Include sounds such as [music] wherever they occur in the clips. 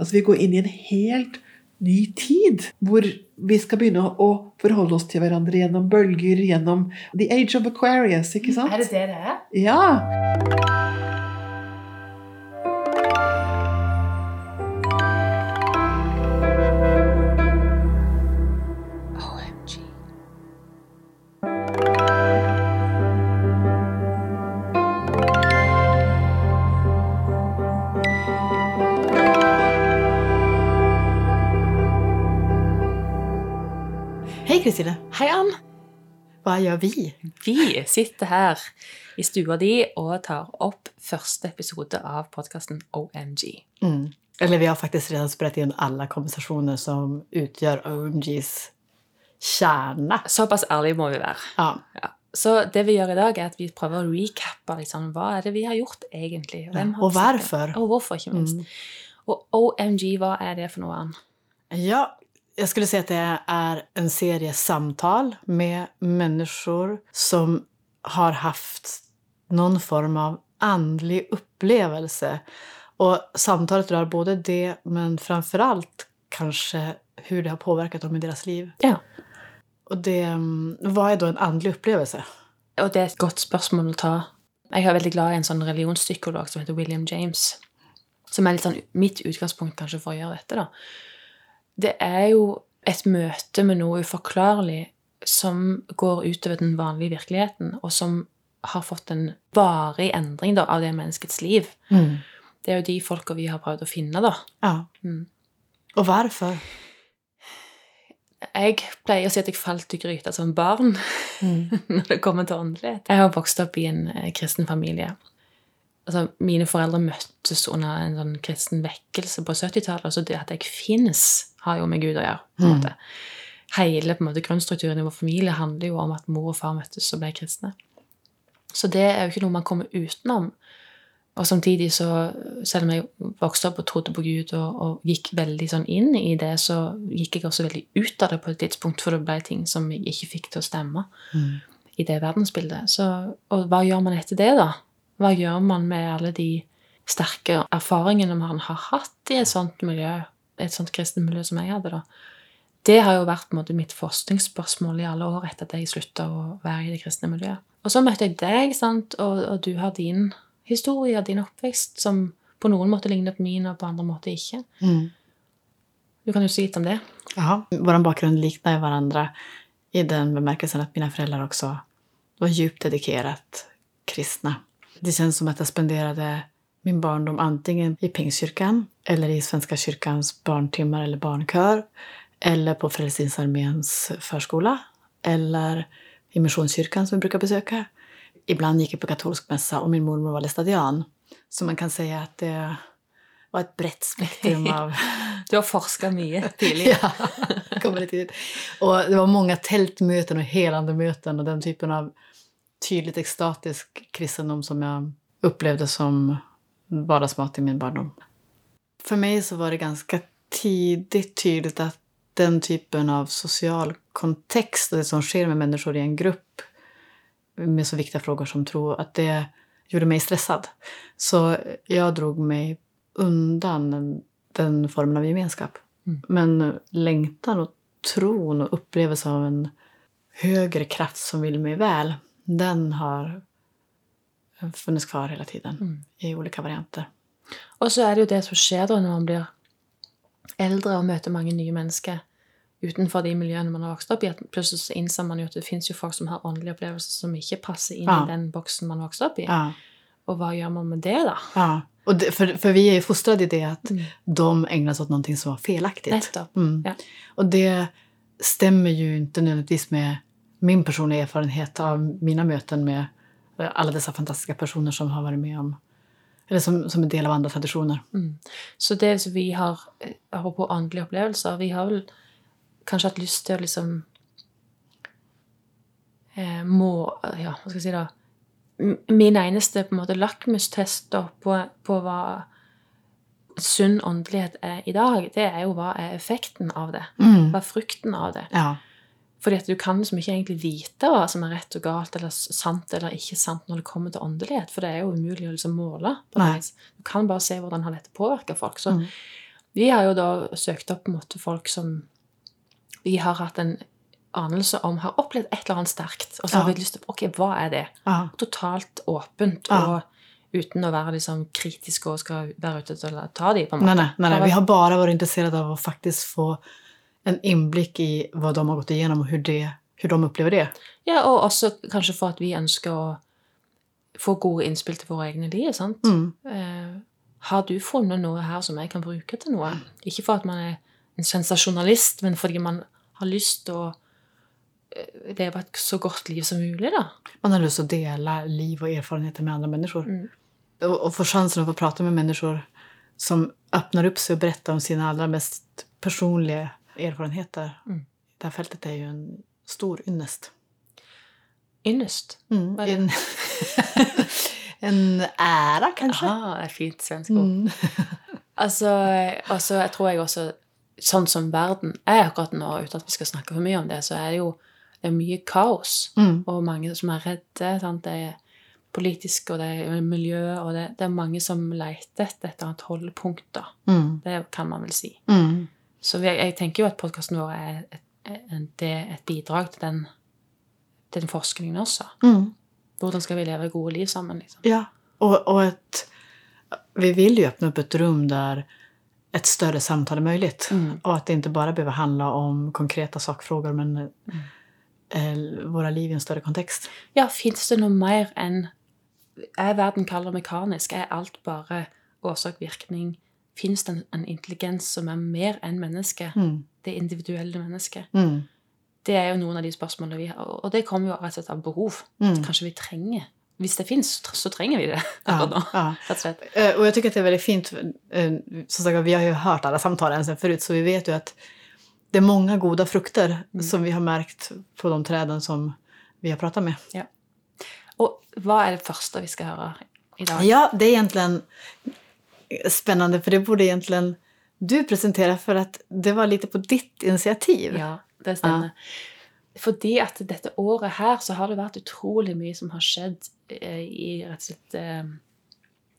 Altså vi går inn i en helt ny tid, hvor vi skal begynne å forholde oss til hverandre gjennom bølger, gjennom The Age of Aquarius, ikke sant? Er det det det er? Ja. Hej Kristina! Hei, Ann. Hva gjør vi? Vi sitter her i stua di og tar opp første episode av podkasten OMG. Mm. Eller vi har faktisk redan spredt inn alle konversasjoner som utgjør OMGs kjerne. Såpass ærlige må vi være. Ja. Ja. Så det vi gjør i dag, er at vi prøver å recappe liksom, hva er det vi har gjort egentlig. Har Og sett det? hvorfor? Og hvorfor, ikke minst. Mm. Og OMG, hva er det for noe, annet? ja, jag skulle säga att det är en serie samtal med människor som har haft någon form av andlig upplevelse. Och samtalet rör både det, men framförallt kanske hur det har påverkat dem i deras liv. Ja. Og det, hva er da en andelig opplevelse? Og det er et godt spørsmål å ta. Jeg er veldig glad i en sånn religionspsykolog som heter William James. Som er litt sånn mitt utgangspunkt kanskje for å gjøre dette. da. Det er jo et møte med noe uforklarlig som går utover den vanlige virkeligheten, og som har fått en varig endring da, av det menneskets liv. Det er jo de folka vi har prøvd å finne, da. Ja. Mm. det for? Jeg pleier å si at jeg falt i gryta som barn [laughs] når det kommer til åndelighet. Jeg har vokst opp i en eh, kristen familie. Altså, mine foreldre møttes under en sånn kristen vekkelse på 70-tallet, så det at jeg finnes, har jo med Gud å gjøre. på en Mm. måte. Hele på en måte, grunnstrukturen i vår familie handler jo om at mor og far møttes og ble kristne. Så det er jo ikke noe man kommer utenom. Og samtidig så, selv om jeg vokste opp og trodde på Gud og, og gikk veldig sånn inn i det, så gikk jeg også veldig ut av det på et tidspunkt, for det ble ting som jeg ikke fikk til å stemme Mm. i det verdensbildet. Så, og hva gjør man etter det, da? Hva gjør man med alle de sterke erfaringene man har hatt i et sånt miljø, et sånt kristent miljø som jeg hadde, da? Det har jo vært måte, mitt forskningsspørsmål i alle år etter at jeg slutta å være i det kristne miljøet. Og så møtte jeg deg, sant? Og, og du har din historie og din oppvekst som på noen måte ligner på min, og på andre måter ikke. Mm. Du kan jo si litt om det. Ja, vår bakgrunn likner hverandre i den bemerkelsen at mine foreldre også var djupt dedikert kristne. Det känns som at jeg spenderade min barndom antingen i Pingstkyrkan eller i Svenska kyrkans barntimmar eller barnkör eller på Frälsningsarméns förskola eller i Missionskyrkan som vi brukar besöka. Ibland gick jag på katolsk mässa och min mormor var lestadian. Så man kan säga att det var ett brett spektrum [laughs] av Du har forskat mycket tidlig. [laughs] Ja, kommer det tidigt. Och det var många tältmöten och helande möten och den typen av tydligt extatisk kristendom som jag upplevde som vardagsmat i min barndom. För mig så var det ganska tidigt tydligt att den typen av social kontext och det som sker med människor i en grupp med så viktiga frågor som tro, att det gjorde mig stressad. Så jag drog mig undan den formen av gemenskap. Mm. Men längtan och tron och upplevelse av en högre kraft som vill mig väl, den har funnits kvar hela tiden Mm. i olika varianter. Og så er det jo det som skjer da når man blir eldre og møter mange nye mennesker utenfor de miljøene man har vokst opp i. at Plutselig så innser man jo at det fins jo folk som har åndelige opplevelser som ikke passer inn Ja. i den boksen man vokste opp i. Ja, Og hva gjør man med det, da? ja. Och det, för, för vi är ju fostrade i det att Mm. de ägnar sig åt någonting som var felaktigt. Mm. Ja. Och det stämmer ju inte nödvändigtvis med min personliga erfarenhet av mina möten med alla dessa fantastiska personer som har varit med om, eller som, som en del av andre tradisjoner. Mm. Så det som vi har eh, Apropos åndelige opplevelser Vi har vel kanskje hatt lyst til å liksom eh, må, Ja, hva skal jeg si da Min eneste på en måte lakmustest på, på hva sunn åndelighet er i dag, det er jo hva er effekten av det. Mm. Hva er frukten av det? Ja. Fordi at du kan liksom ikke egentlig vite hva som er rett og galt, eller sant eller ikke sant når det kommer til åndelighet, for det er jo umulig å liksom måle. Du kan bare se hvordan har dette påvirket folk. Så Mm. Vi har jo da søkt opp på en måte folk som vi har hatt en anelse om har opplevd et eller annet sterkt. Og så har Ja. vi lyst til ok, hva er det? Ja. Totalt åpent Ja. og uten å være liksom kritisk og skal være ute til å ta de på en måte. Nei, nei, nei, nei. Vi har bare vært interessert av å faktisk få en innblikk i hva de har gått igjennom, og hvordan de opplever det. Ja, og også kanskje for at vi ønsker å få gode innspill til våre egne liv. sant? Mm. Eh, har du funnet noe her som jeg kan bruke til noe? Ikke for at man er en sensasjonalist, men fordi man har lyst til å eh, leve et så godt liv som mulig, da. Man har lyst til å dele liv og erfaringer med andre mennesker. Mm. Og, og få sjansen til få prate med mennesker som åpner opp seg og forteller om sine aller mest personliga erfarenheter. Mm. Det här fältet är ju en stor ynnest. Ynnest. Mm. En, [laughs] en ära kanskje? Ja, det er fint svensk ord. Mm. [laughs] Altså, og jeg tror jeg også Sånn som verden er akkurat nå, uten at vi skal snakke for mye om det, så er det jo det er mye kaos. Mm. Og mange som er redde. Sant? Det er politisk, og det er miljø, og det, det er mange som leter etter et eller annet holdepunkt. Mm. Det kan man vel si. Mm. Så vi, jeg tenker jo at podkasten vår er et, et, er et bidrag til den, til den forskningen også. Mm. Hvordan skal vi leve gode liv sammen? liksom? Ja, og, og et, vi vil jo åpne opp et rum der ett större samtal är möjligt. Mm. Och att det inte bara behöver handla om konkreta sakfrågor men eh, våra liv i en større kontekst. Ja, fins det noe mer enn Er verden kald og mekanisk? Er alt bare årsak-virkning? Fins det en, en intelligens som er mer enn mennesket? Mm. Det individuelle mennesket? Mm. Det er jo noen av de spørsmålene vi har, og det kommer jo rett og slett av behov. Mm. Kanskje vi trenger Hvis det fins, så trenger vi det [laughs] akkurat nå. Ja, ja. Rett og. Eh, Och jag det er veldig fint. eh, Som sagt, vi har jo hørt alle samtalene sen forut, så vi vet jo at det er mange gode frukter som vi har merket på de trærne som vi har pratet med. Og hva er det første vi skal høre i dag? Ja, det är egentligen spännande för det borde egentligen du presentera för att det var lite på ditt initiativ. Ja, det stemmer. Fordi at dette året her så har det vært utrolig mye som har skjedd eh, i rett og slett eh,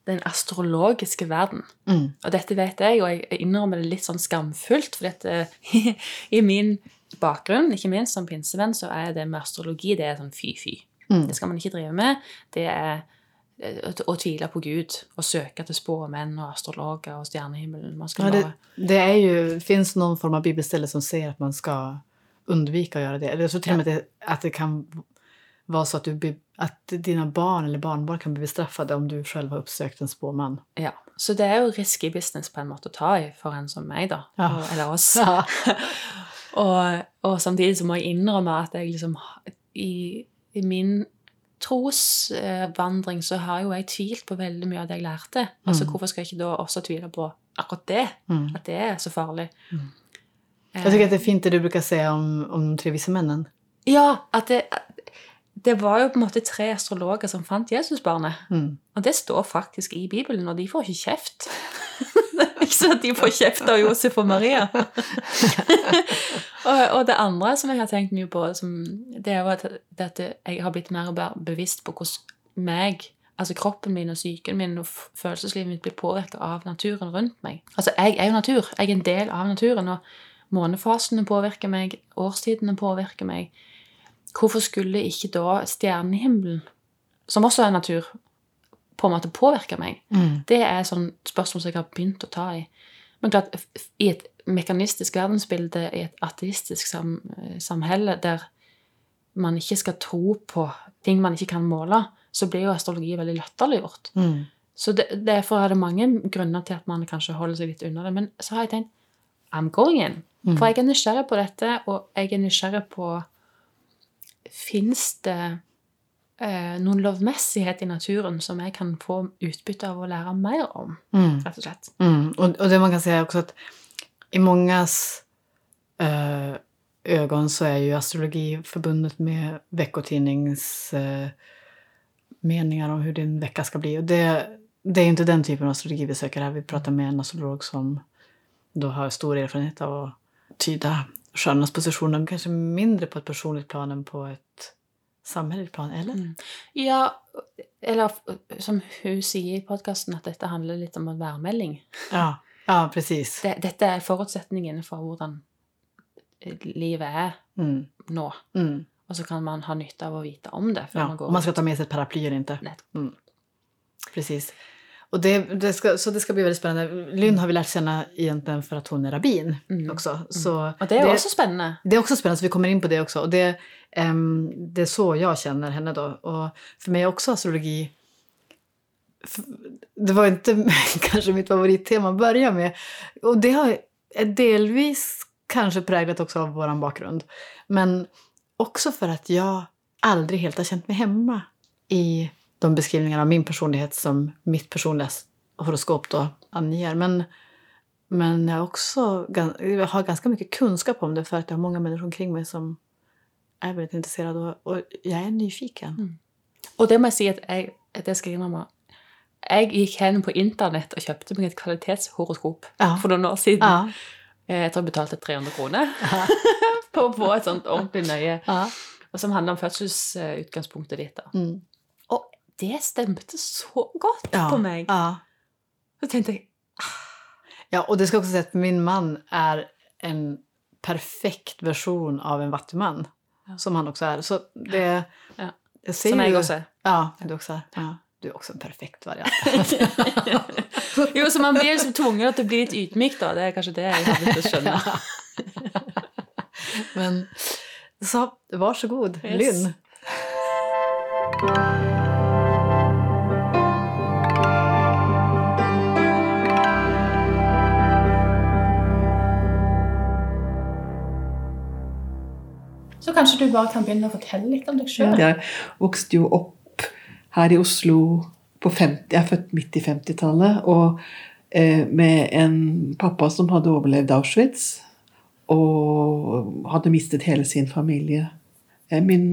den astrologiske verden. Mm. Og dette vet jeg, og jeg innrømmer det litt sånn skamfullt, for dette, [laughs] i min bakgrunn, ikke minst som pinsevenn, så er det med astrologi det er sånn fy-fy. Mm. Det skal man ikke drive med. Det er å, å tvile på Gud og søke til spåmenn og astrologer og stjernehimmelen. Ja, det, det er jo, finnes noen form av bibelstille som sier at man skal undvike å gjøre det. Eller så til og med at det, kan være så at, du, at dine barn eller barnbarn kan bli bestraffet om du selv har oppsøkt en spåmann. Ja, Så det er jo risky business på en måte å ta i for en som meg, da. Ja. Og, eller oss. Ja. [laughs] og, og samtidig så må jeg innrømme at jeg liksom I, i min trosvandring så har jo jeg tvilt på veldig mye av det jeg lærte. Altså Mm. Hvorfor skal jeg ikke da også tvile på akkurat det? Mm. At det er så farlig? Jeg tycker att det er fint det du brukar säga om, om de tre vise mennene. Ja, at det, det var jo på en måte tre astrologer som fant Jesusbarnet. Mm. Og det står faktisk i Bibelen, og de får ikke kjeft. [laughs] Ikke så at de får kjeft av Josef og Maria. [laughs] og, og det andre som jeg har tenkt mye på, som, det er at, at jeg har blitt mer og mer bevisst på hvordan meg, altså kroppen min og psyken min og følelseslivet mitt blir påvirket av naturen rundt meg. Altså, jeg er jo natur. Jeg er en del av naturen, og månefasene påvirker meg, årstidene påvirker meg. Hvorfor skulle ikke da stjernehimmelen, som også er natur, på en måte påvirke meg? Mm. Det er sånn spørsmål som jeg har begynt å ta i. Men klart, i et mekanistisk verdensbilde, i et ateistisk sam eh, samhelle der man ikke skal tro på ting man ikke kan måle, så blir jo astrologi veldig latterliggjort. Mm. Så det, derfor er det mange grunner til at man kanskje holder seg litt unna det. Men så har jeg tenkt I'm going in. Mm. For jeg er nysgjerrig på dette, og jeg er nysgjerrig på Fins det noen lovmessighet i naturen som jeg kan få utbytte av å lære mer om? Mm. rett og slett? Mm. Og, og, det man kan si, er også at i mångas eh, ögon så er jo astrologi forbundet med veckotidnings eh, meninger om hur din uke skal bli. Og det, det jo ikke den typen astrologi vi søker her. Vi prater med en astrolog som da har stor erfarenhet av å tyde stjärnornas posisjoner, men kanskje mindre på et personligt plan enn på ett samhälleligt plan, eller? Mm. Ja, eller som hun sier i podkasten, at dette handler litt om en værmelding. Ja, Ja, precis. Det, dette er forutsetningen for hvordan livet er Mm. nå. Mm. Og så kan man ha nytte av å vite om det. før Ja, man går om man skal ta med seg et paraply eller ikke. Mm. Precis. Och det, det ska, så det ska bli väldigt spännande. Lynn har vi lärt känna egentligen för att hon är rabbin Mm. också. Så Og det er jo også spennende. det är också spännande, så vi kommer in på det också. Och det, um, det är så jag känner henne då. Och för mig är också astrologi... Det var inte [laughs] kanske mitt favorittema att börja med. Och det har är delvis kanske präglat också av vår bakgrund. Men också för att jag aldrig helt har känt mig hemma i de beskrivningar av min personlighet som mitt personliga horoskop då anger. Men, men jag, også, jag har ganska mycket kunskap om det för att jag har många människor omkring mig som er veldig interessert, og, og, jeg er nyfiken. Og det må jeg si at jeg, at det skal jeg innrømme. Jeg gikk hen på internett og kjøpte meg et kvalitetshoroskop Ja. for noen år siden. Ja. Eh, Jeg tror jeg betalte 300 kroner på å få et sånt ordentlig nøye. Ja. Og som handler om fødselsutgangspunktet ditt. da. Mm. Det stemte så godt Ja. på meg. Ja. Så tenkte jeg ja, og det skal også sies at min man er en perfekt version av en vattemann, Ja. Som han også er. Så det... Ja. jeg ser Som jeg også er. Ja, du også er. Ja. Du er også en perfekt variant. [laughs] Jo, så man blir liksom tvunget til å bli litt ydmyk, da. Det er kanskje det jeg har begynt å skjønne. [laughs] Men så varsågod, Yes. Lynn. Så kanskje du bare kan begynne å fortelle litt om deg sjøl? Jeg vokste jo opp her i Oslo på 50, Jeg er født midt i 50-tallet. Og eh, med en pappa som hadde overlevd Auschwitz. Og hadde mistet hele sin familie. Eh, min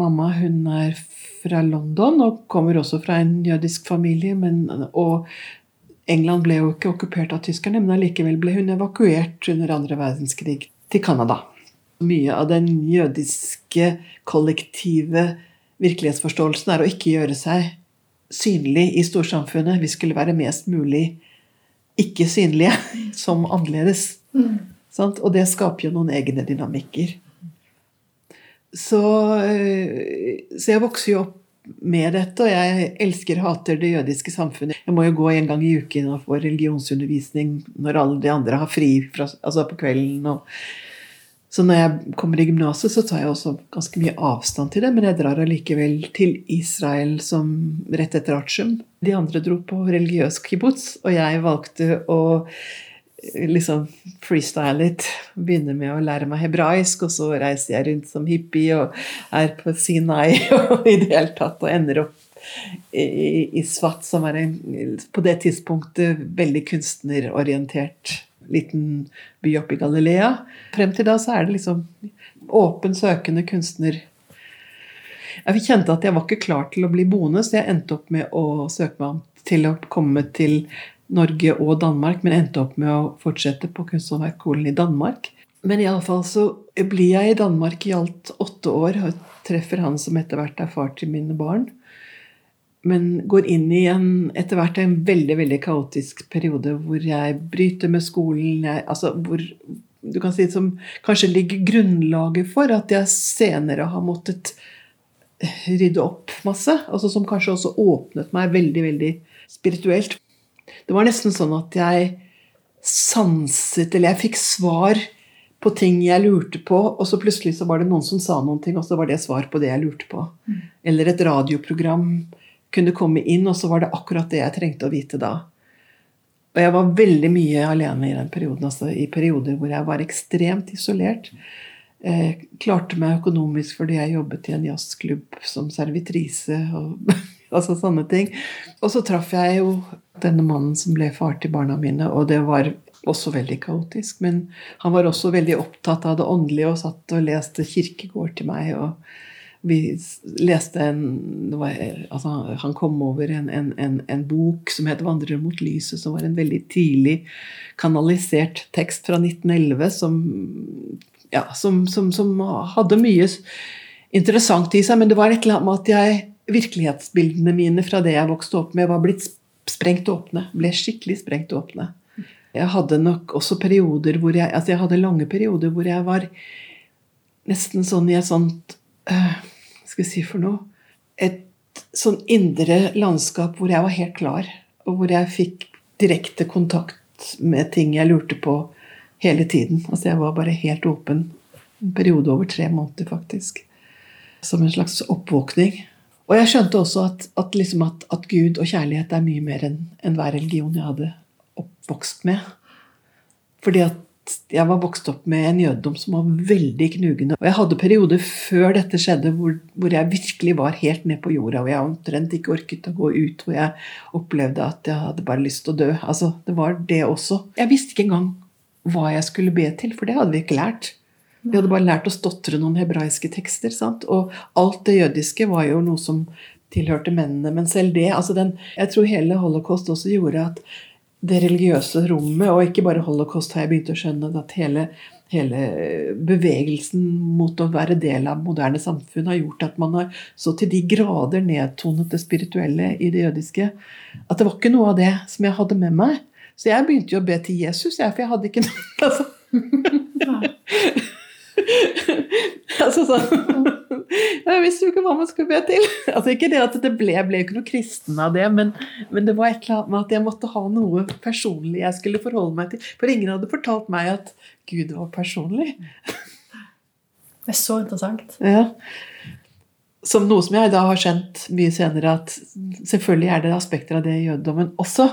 mamma hun er fra London og kommer også fra en jødisk familie. Men, og England ble jo ikke okkupert av tyskerne, men allikevel ble hun evakuert under andre verdenskrig til Canada. Mye av den jødiske kollektive virkelighetsforståelsen er å ikke gjøre seg synlig i storsamfunnet. Vi skulle være mest mulig ikke synlige, [laughs] som annerledes. Sant? Og det skaper jo noen egne dynamikker. Så, øh, så jeg vokser jo opp med dette, og jeg elsker og hater det jødiske samfunnet. Jeg må jo gå en gang i uken og få religionsundervisning når alle de andre har fri fra, altså på kvelden. og så når jeg kommer i gymnaset, så tar jeg også ganske mye avstand til det, men jeg drar allikevel til Israel som rett etter artium. De andre dro på religiøs kibbutz, og jeg valgte å eh, liksom freestyle litt. Begynne med å lære meg hebraisk, og så reiser jeg rundt som hippie og er på Sinai [laughs] og i det hele tatt, og ender opp i, i Svat, som er en på det tidspunktet veldig kunstnerorientert liten by oppe i Galilea. Frem til da så er det liksom åpen, søkende kunstner. Jeg kjente at jeg var ikke klar til å bli boende, så jeg endte opp med å søke meg om til å komme til Norge og Danmark, men endte opp med å fortsette på Kunsthåndverkskolen i Danmark. Men iallfall så blir jeg i Danmark i alt åtte år og treffer han som etter hvert er far til mine barn. Men går inn i en, etter hvert en veldig veldig kaotisk periode hvor jeg bryter med skolen. Jeg, altså hvor du kan si som kanskje ligger grunnlaget for at jeg senere har måttet rydde opp masse. Altså som kanskje også åpnet meg veldig, veldig spirituelt. Det var nesten sånn at jeg sanset, eller jeg fikk svar på ting jeg lurte på, og så plutselig så var det noen som sa noen ting, og så var det svar på det jeg lurte på. Eller et radioprogram kunne komme inn, og så var det akkurat det jeg trengte å vite da. Og jeg var veldig mye alene i den perioden, altså i perioder hvor jeg var ekstremt isolert. Eh, klarte meg økonomisk fordi jeg jobbet i en jazzklubb som servitrise. og [laughs] altså sånne ting. Og så traff jeg jo denne mannen som ble far til barna mine, og det var også veldig kaotisk. Men han var også veldig opptatt av det åndelige og satt og leste kirkegård til meg. og vi leste en var, altså, Han kom over en, en, en, en bok som het 'Vandrer mot lyset', som var en veldig tidlig kanalisert tekst fra 1911 som, ja, som, som, som hadde mye interessant i seg. Men det var et eller annet med at jeg, virkelighetsbildene mine fra det jeg vokste opp med, var blitt sprengt åpne. Ble skikkelig sprengt åpne. Jeg hadde nok også perioder hvor jeg Altså, jeg hadde lange perioder hvor jeg var nesten sånn i et sånt Hva skal jeg si for noe? Et sånn indre landskap hvor jeg var helt klar, og hvor jeg fikk direkte kontakt med ting jeg lurte på hele tiden. Altså, jeg var bare helt åpen. En periode over tre måneder, faktisk. Som en slags oppvåkning. Og jeg skjønte også at, at, liksom at, at Gud og kjærlighet er mye mer enn en hver religion jeg hadde oppvokst med. Fordi at jeg var vokst opp med en jødedom som var veldig knugende. Og jeg hadde perioder før dette skjedde, hvor, hvor jeg virkelig var helt ned på jorda. Hvor jeg omtrent ikke orket å gå ut. Hvor jeg opplevde at jeg hadde bare lyst til å dø. Altså, Det var det også. Jeg visste ikke engang hva jeg skulle be til, for det hadde vi ikke lært. Vi hadde bare lært å stotre noen hebraiske tekster. Sant? Og alt det jødiske var jo noe som tilhørte mennene. Men selv det altså den, Jeg tror hele holocaust også gjorde at det religiøse rommet, og ikke bare holocaust, har jeg begynt å skjønne at hele, hele bevegelsen mot å være del av moderne samfunn har gjort at man har så til de grader nedtonet det spirituelle i det jødiske at det var ikke noe av det som jeg hadde med meg. Så jeg begynte jo å be til Jesus, jeg, for jeg hadde ikke noe [laughs] altså. [laughs] [laughs] altså sånn Jeg visste jo ikke hva man skulle be til. Altså Ikke det at det ble, ble ikke noe kristen av det, men, men, det var et eller annet med at jeg måtte ha noe personlig jeg skulle forholde meg til. For ingen hadde fortalt meg at Gud var personlig. Det er så interessant. Ja som noe som jeg da har skjønt mye senere, at selvfølgelig er det aspekter av det i jødedommen også.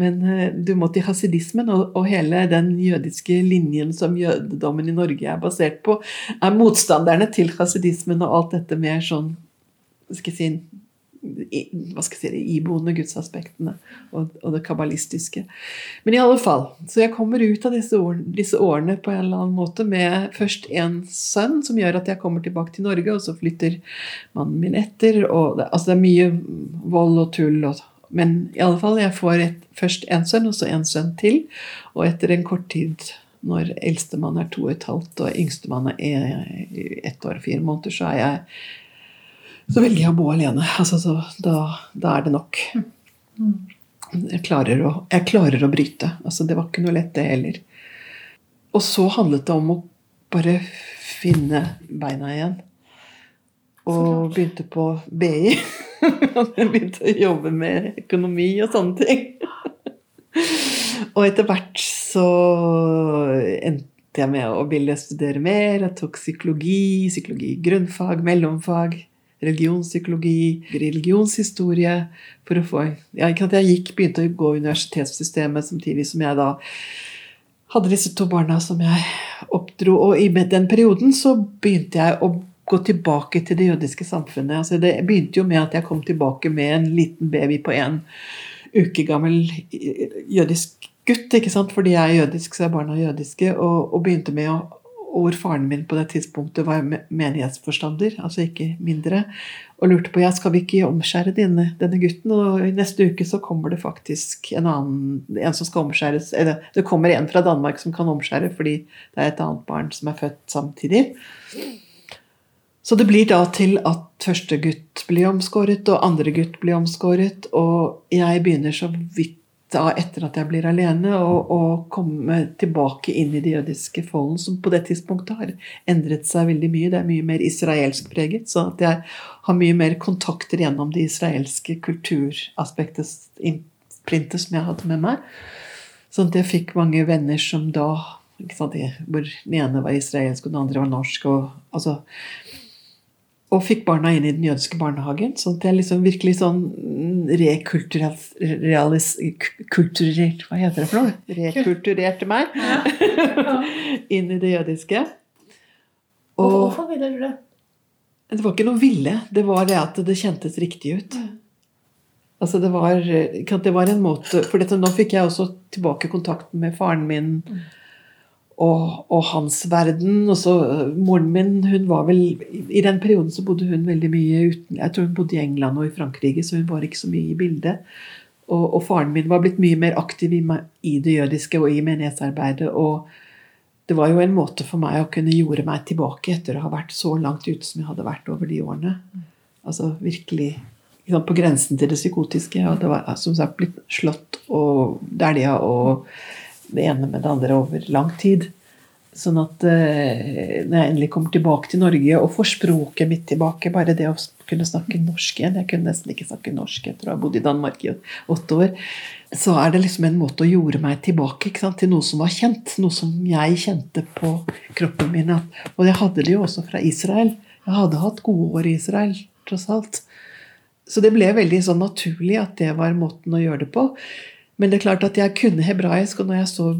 Men eh, du må til hasidismen, og, og, hele den jødiske linjen som jødedommen i Norge er basert på, er motstanderne til hasidismen og alt dette mer sånn skal jeg si, hva skal jeg si, iboende gudsaspektene og, og, det kabbalistiske. Men i alle fall, så jeg kommer ut av disse, år, disse, årene på en eller annen måte med først en sønn som gjør at jeg kommer tilbake til Norge, og så flytter mannen min etter. og det, altså det er mye vold og tull. Og, men i alle fall, jeg får et, først en sønn, og så en sønn til. Og etter en kort tid når eldstemann er to og et halvt og yngstemann er ett år og fire måneder, så er jeg så velger jeg å bo alene. Altså, så, da, da, er det nok. Jeg klarer, å, jeg klarer å bryte. Altså, det var ikke noe lett, det heller. Og så handlet det om å bare finne beina igjen. Og begynte på BI. [laughs] Begynte å jobbe med økonomi og sånne ting. Og etter hvert så endte jeg med å ville studere mer. Jeg tok psykologi, psykologi grunnfag, mellomfag religionspsykologi, religionshistorie for å få ja, Jeg gikk, begynte å gå universitetssystemet samtidig som jeg da hadde disse to barna som jeg oppdro. Og i den perioden så begynte jeg å gå tilbake til det jødiske samfunnet. Altså det begynte jo med at jeg kom tilbake med en liten baby på en uke gammel jødisk gutt. ikke sant? Fordi jeg er jødisk, så er barna jødiske. Og, og begynte med å hvor faren min på det tidspunktet var menighetsforstander, altså ikke mindre, og lurte på ja, skal vi ikke omskjære denne, denne gutten. Og i neste uke så kommer det faktisk en annen, en som skal omskjæres. Eller det kommer en fra Danmark som kan omskjære fordi det er et annet barn som er født samtidig. Så det blir da til at første gutt blir omskåret, og andre gutt blir omskåret. Og jeg begynner så vidt da etter at jeg blir alene, å komme tilbake inn i det jødiske folden, som på det tidspunktet har endret seg veldig mye. Det er mye mer israelsk preget. Så at jeg har mye mer kontakter gjennom det israelske kulturaspektet, som jeg hadde med meg. Sånn at jeg fikk mange venner som da sant, Hvor den ene var israelsk, og den andre var norsk. og altså og fikk barna inn i den jødiske barnehagen. Sånn at jeg liksom virkelig sånn rekulturert Hva heter det for noe? [laughs] Rekulturerte meg [laughs] inn i det jødiske. Og, Hvorfor ville du det? Det var ikke noe ville. Det var det at det kjentes riktig ut. Altså det var, det var en måte For dette, nå fikk jeg også tilbake kontakten med faren min. Mm og, og, hans verden. Og så øh, Moren min hun var vel I den perioden så bodde hun veldig mye uten Jeg tror hun bodde i England og i Frankrike, så hun var ikke så mye i bildet. Og, og faren min var blitt mye mer aktiv i, i, det jødiske og i menighetsarbeidet. Og det var jo en måte for meg å kunne jorde meg tilbake etter å ha vært så langt ute som jeg hadde vært over de årene. Altså virkelig på grensen til det psykotiske. Jeg hadde som sagt blitt slått og dælja og det ene med det andre over lang tid. Sånn at eh, når jeg endelig kommer tilbake til Norge og får språket mitt tilbake, bare det å kunne snakke norsk igjen Jeg kunne nesten ikke snakke norsk etter å ha bodd i Danmark i åtte år. Så er det liksom en måte å jorde meg tilbake til noe som var kjent. Noe som jeg kjente på kroppen min. Og jeg hadde det jo også fra Israel. Jeg hadde hatt gode år i Israel, tross alt. Så det ble veldig sånn naturlig at det var måten å gjøre det på. Men det er klart at jeg kunne hebraisk, og jeg så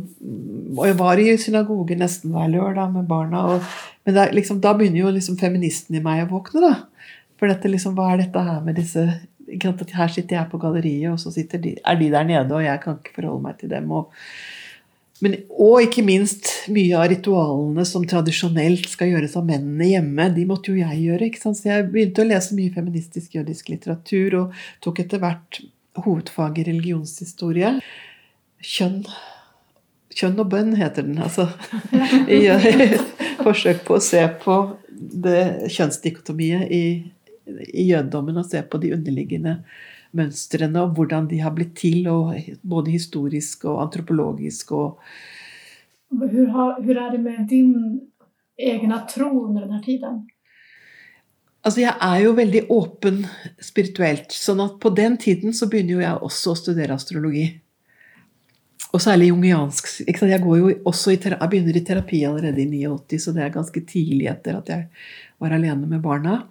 Og jeg var i synagogen nesten hver lørdag med barna. Og, men det, liksom, da begynner jo liksom feministen i meg å våkne, da. For dette, liksom, hva er dette her med disse Her sitter jeg på galleriet, og så de, er de der nede, og jeg kan ikke forholde meg til dem. og men, og ikke minst mye av ritualene som tradisjonelt skal gjøres av mennene hjemme, de måtte jo jeg gjøre. ikke sant? Så jeg begynte å lese mye feministisk jødisk litteratur og tok etter hvert hovedfag i religionshistorie. Kjønn. Kjønn og bønn heter den. altså. [laughs] I forsøk på å se på det kjønnsdikotomiet i, i jødedommen og se på de underliggende mønstrene og hvordan de har blitt til, både historisk og antropologisk. og Hvordan er det med din egen tro under denne tiden? Altså, jeg er jo veldig åpen spirituelt. sånn at på den tiden så begynner jo jeg også å studere astrologi. Og særlig jungiansk. Jeg, går jo også i jeg begynner i terapi allerede i 89, så det er ganske tidlig etter at jeg var alene med barna.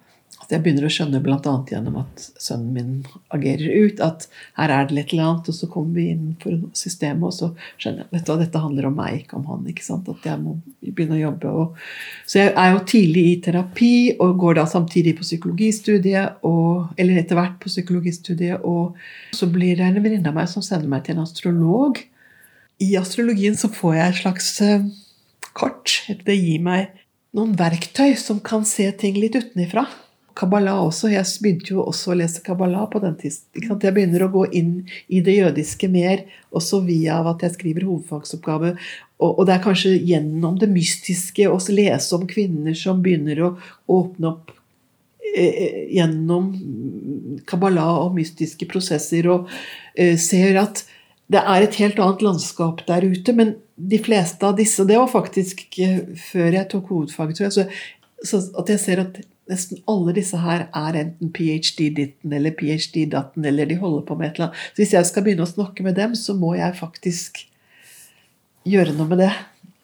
At jeg begynner å skjønne bl.a. gjennom at sønnen min agerer ut, at her er det litt eller annet, og så kommer vi inn for systemet, og så skjønner jeg at dette handler om meg, ikke om han. ikke sant, At jeg må begynne å jobbe. Og, så jeg er jo tidlig i terapi, og går da samtidig på psykologistudiet, og, eller etter hvert på psykologistudiet, og så blir det en venninne av meg som sender meg til en astrolog. I astrologien så får jeg et slags kart. kort. Det gir meg noen verktøy som kan se ting litt utenifra. Kabbalah også. Jeg begynte jo også å lese Kabbalah på den tiden. Jeg begynner å gå inn i det jødiske mer, også via at jeg skriver hovedfagsoppgave. Og, det er kanskje gjennom det mystiske å lese om kvinner som begynner å åpne opp eh, eh gjennom Kabbalah og mystiske prosesser, og eh, ser at det er et helt annet landskap der ute. Men de fleste av disse Det var faktisk før jeg tok hovedfaget, tror jeg. Så, så at jeg ser at nesten alle disse her er enten ph.d.-ditten eller ph.d.-datten, eller de holder på med et eller annet. Så hvis jeg skal begynne å snakke med dem, så må jeg faktisk gjøre noe med det.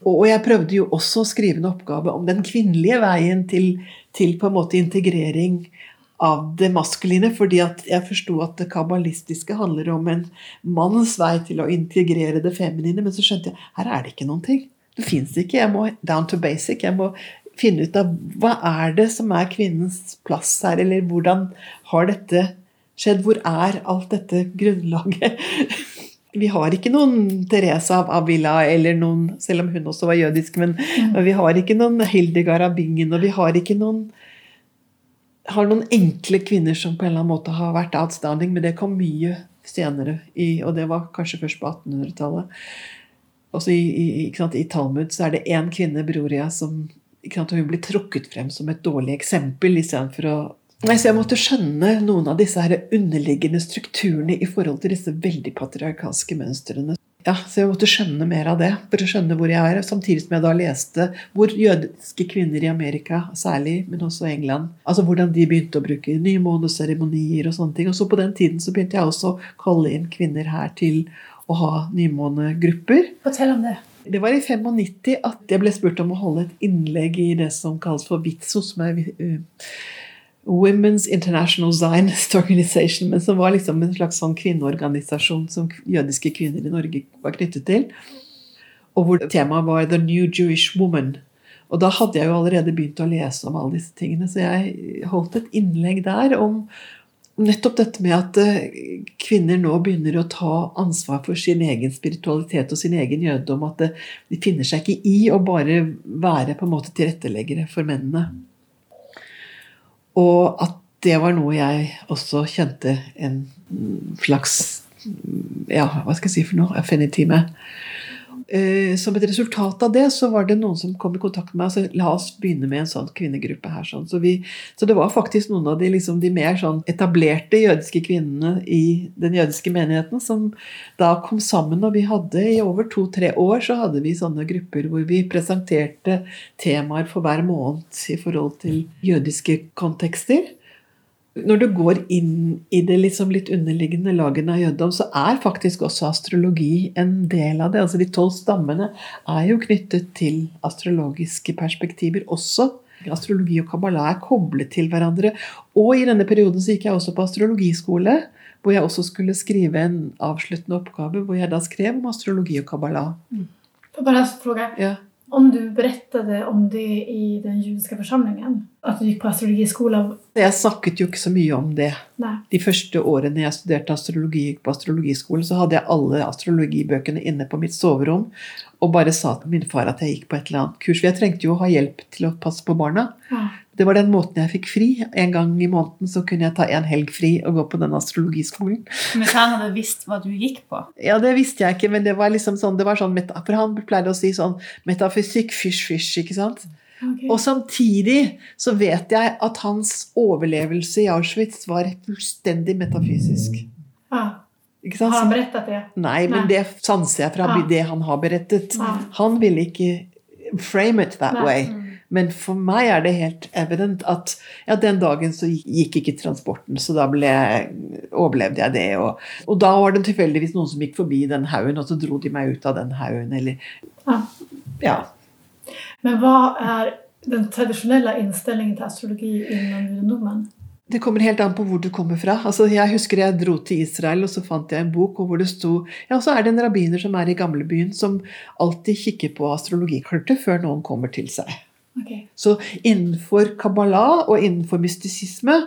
Og jeg prøvde jo også å skrive en oppgave om den kvinnelige veien til, til på en måte integrering av det maskuline, fordi jeg forsto at det kabbalistiske handler om en manns vei til å integrere det feminine. Men så skjønte jeg her er det ikke noen ting. Det fins ikke. Jeg må down to basic. Jeg må finne ut av hva er det som er kvinnens plass her, eller hvordan har dette skjedd? Hvor er alt dette grunnlaget? [laughs] Vi har ikke noen Teresa av Avila, eller noen, selv om hun også var jødisk, men mm. vi har ikke noen Hildegard av Bingen, og vi har ikke noen har noen enkle kvinner som på en eller annen måte har vært outstanding, men det kom mye senere, i, og det var kanskje først på 1800-tallet. Også i, i, i, Talmud så er det én kvinne, Broria, som hun blir trukket frem som et dårlig eksempel istedenfor å Nei, så Jeg måtte skjønne noen av disse her underliggende strukturene i forhold til disse veldig patriarkalske mønstrene. Ja, Så jeg måtte skjønne mer av det for å skjønne hvor jeg er. Samtidig som jeg da leste hvor jødiske kvinner i Amerika, særlig, men også England, altså hvordan de begynte å bruke nymåneseremonier og sånne ting. Og så på den tiden så begynte jeg også å kalle inn kvinner her til å ha nymånegrupper. Fortell om det. Det var i 95 at jeg ble spurt om å holde et innlegg i det som kalles for VITSO, som er uh, Women's International Zionist [laughs] Organization, men som var liksom en slags sånn kvinneorganisasjon som jødiske kvinner i Norge var knyttet til. Og hvor temaet var 'The New Jewish Woman'. Og da hadde jeg jo allerede begynt å lese om alle disse tingene, så jeg holdt et innlegg der om nettopp dette med at eh, kvinner nå begynner å ta ansvar for sin egen spiritualitet og sin egen jødedom. At de finner seg ikke i å bare være på en måte tilretteleggere for mennene. Og at det var noe jeg også kjente en slags ja, hva skal jeg si for noe? Affinity med. Eh, som et resultat av det, så var det noen som kom i kontakt med meg og sa la oss begynne med en sånn kvinnegruppe her. Sånn. Så, vi, så, det var faktisk noen av de, liksom, de mer sånn etablerte jødiske kvinnene i den jødiske menigheten som da kom sammen. Og vi hadde i over to-tre år så hadde vi sånne grupper hvor vi presenterte temaer for hver måned i forhold til jødiske kontekster når du går inn i det liksom litt underliggende lagene av jødedom, så er faktisk også astrologi en del av det. Altså De tolv stammene er jo knyttet til astrologiske perspektiver også. Astrologi og kabbala er koblet til hverandre. Og i denne perioden så gikk jeg også på astrologiskole, hvor jeg også skulle skrive en avsluttende oppgave hvor jeg da skrev om astrologi og kabbala. Mm. Bare spørre, ja. Om du berättade om det i den judiske forsamlingen? At du gikk på astrologiskolen? Jeg snakket jo ikke så mye om det. Nei. De første årene jeg studerte astrologi på astrologiskolen, så hadde jeg alle astrologibøkene inne på mitt soverom og bare sa til min far at jeg gikk på et eller annet kurs. For jeg trengte jo å ha hjelp til å passe på barna. Ja. Det var den måten jeg fikk fri. En gang i måneden så kunne jeg ta en helg fri og gå på den astrologiskolen. Men han hadde visst hva du gikk på? Ja, det visste jeg ikke, men det var liksom sånn, det var sånn For han pleide å si sånn metafysikk, fysj, fysj, ikke sant? Okay. Og samtidig så vet jeg at hans overlevelse i Auschwitz var fullstendig metafysisk. Ah. Har han berettet det? Nei, men Nei. det sanser jeg fra ah. det han har berettet. Ah. Han ville ikke frame it that Nei. way. Men for meg er det helt evident at ja, den dagen så gikk ikke transporten, så da ble, overlevde jeg det. Og, og da var det tilfeldigvis noen som gikk forbi den haugen, og så dro de meg ut av den haugen, eller Ja. Ja. Men hva er den tradisjonelle innstillingen til astrologi innen nordmenn? Det kommer helt an på hvor du kommer fra. Altså, jeg husker jeg dro til Israel, og så fant jeg en bok hvor det sto Ja, så er det en rabbiner som er i gamlebyen, som alltid kikker på astrologikartet før noen kommer til seg. Ok. Så innenfor Kabbalah og innenfor mystisisme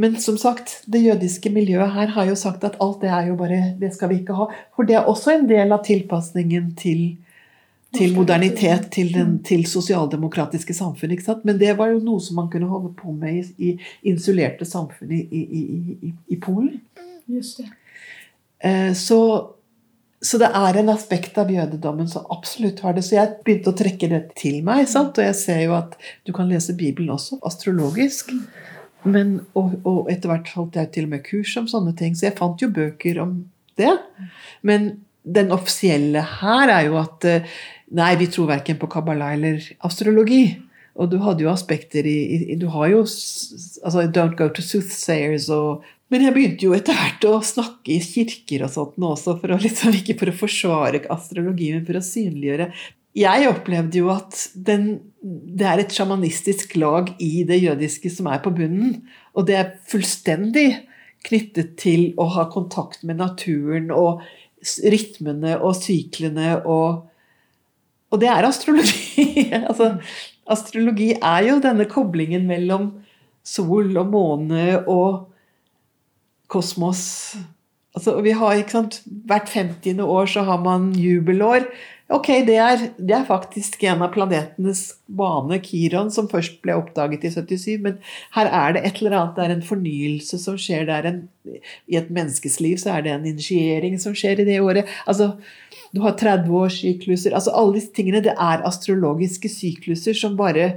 Men som sagt, det jødiske miljøet her har jo sagt at alt det er jo bare Det skal vi ikke ha. For det er også en del av tilpasningen til, til modernitet, til, den, til sosialdemokratiske samfunn. Ikke sant? Men det var jo noe som man kunne holde på med i, i insulerte samfunn i, i, i, i Polen. Just det. Eh, Så, så det er en aspekt av jødedommen som absolutt har det. Så jeg begynte å trekke det til meg. Sant? Og jeg ser jo at du kan lese Bibelen også, astrologisk. Men, og, og etter hvert holdt jeg til og med kurs om sånne ting. Så jeg fant jo bøker om det. Men den offisielle her er jo at eh, nei, vi tror verken på Kabbalah eller astrologi. Og du hadde jo aspekter i, i Du har jo altså, Don't go to soothsayers og Men jeg begynte jo etter hvert å snakke i kirker og sånt nå også, for å liksom, ikke for å forsvare astrologi, men for å synliggjøre. Jeg opplevde jo at den, det er et sjamanistisk lag i det jødiske som er på bunnen. Og det er fullstendig knyttet til å ha kontakt med naturen og rytmene og syklene og Og det er astrologi. [laughs] altså, astrologi er jo denne koblingen mellom sol og måne og kosmos. Altså, vi har, ikke sant, Hvert 50. år så har man jubelår. Ok, det er, det er faktisk en av planetenes bane, Kiron, som først ble oppdaget i 77. Men her er det et eller annet, det er en fornyelse som skjer. Det er en, I et menneskes liv så er det en initiering som skjer i det året. Altså, du har 30-årssykluser. Altså, alle disse tingene det er astrologiske sykluser som bare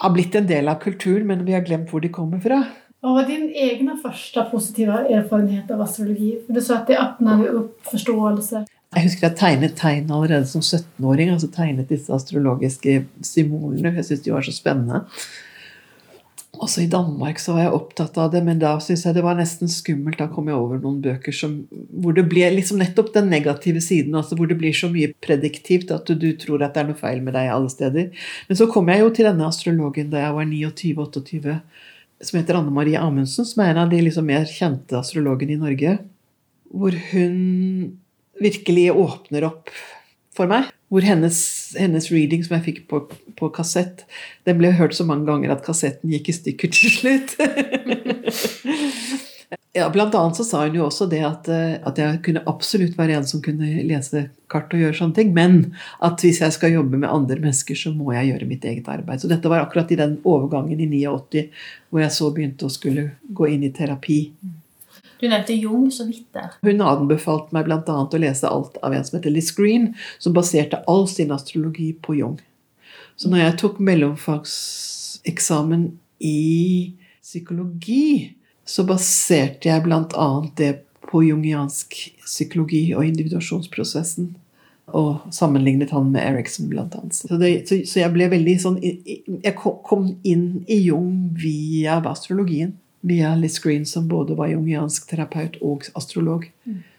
har blitt en del av kulturen, men vi har glemt hvor de kommer fra. Hva var din egen første positive erfarenhet av astrologi? Du sa at det åpnet opp forståelse. Jeg husker jeg tegnet tegn allerede som 17-åring. altså Tegnet disse astrologiske symbolene. Jeg syntes de var så spennende. Også i Danmark så var jeg opptatt av det, men da syntes jeg det var nesten skummelt. Da kom jeg over noen bøker som, hvor det ble liksom nettopp den negative siden. altså Hvor det blir så mye prediktivt at du, tror at det er noe feil med deg alle steder. Men så kom jeg jo til denne astrologen da jeg var 29-28, som heter Anne Marie Amundsen, som er en av de liksom mer kjente astrologene i Norge. Hvor hun virkelig åpner opp for meg. Hvor hennes, hennes reading som jeg fikk på, på kassett, den ble hørt så mange ganger at kassetten gikk i stykker til slutt. [laughs] ja, blant annet så sa hun jo også det at, eh, at jeg kunne absolutt være en som kunne lese kart og gjøre sånne ting, men at hvis jeg skal jobbe med andre mennesker, så må jeg gjøre mitt eget arbeid. Så dette var akkurat i den overgangen i 89 hvor jeg så begynte å skulle gå inn i terapi. Du nevnte Jung så vidt der. Hun anbefalte meg bl.a. å lese alt av en som heter Liz Green, som baserte all sin astrologi på Jung. Så når jeg tok mellomfagseksamen i psykologi, så baserte jeg bl.a. det på jungiansk psykologi og individuasjonsprosessen. Og sammenlignet han med Erikson, blant annet. Så, det, så, så jeg ble veldig sånn Jeg kom inn i Jung via astrologien. Via Liz Green, som både var jungiansk terapeut og astrolog.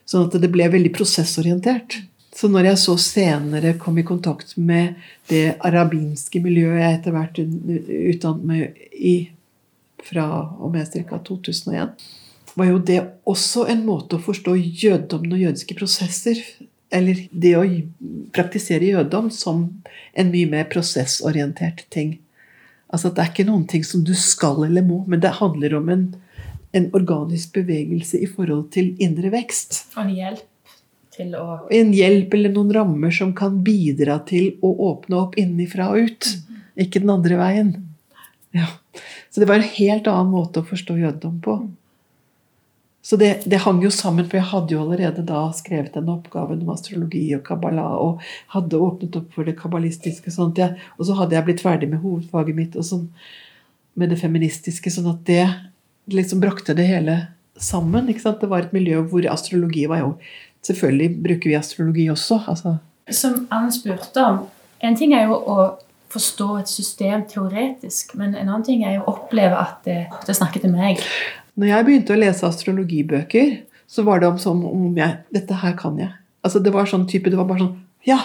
Sånn at det ble veldig prosessorientert. Så når jeg så senere kom i kontakt med det arabinske miljøet jeg etter hvert utdannet meg i fra og med ca. 2001, var jo det også en måte å forstå jødedommen og jødiske prosesser Eller det å praktisere jødedom som en mye mer prosessorientert ting. Altså at det er ikke noen ting som du skal eller må, men det handler om en, en organisk bevegelse i forhold til indre vekst. Og en hjelp til å En hjelp eller noen rammer som kan bidra til å åpne opp innenfra og ut. Ikke den andre veien. Ja. Så det var en helt annen måte å forstå jødedom på. Så det, det, hang jo sammen, for jeg hadde jo allerede da skrevet en oppgave om astrologi og Kabbalah, og hadde åpnet opp for det kabbalistiske. Sånn jeg, og så hadde jeg blitt ferdig med hovedfaget mitt og sånn, med det feministiske. Sånn at det liksom brakte det hele sammen. ikke sant? Det var et miljø hvor astrologi var jo Selvfølgelig bruker vi astrologi også. altså. Som Anne spurte om, en ting er jo å forstå et system teoretisk, men en annen ting er jo å oppleve at det, det snakker til meg. Når jeg begynte å lese astrologibøker, så var det om som om jeg Dette her kan jeg. Altså Det var sånn type Det var bare sånn Ja!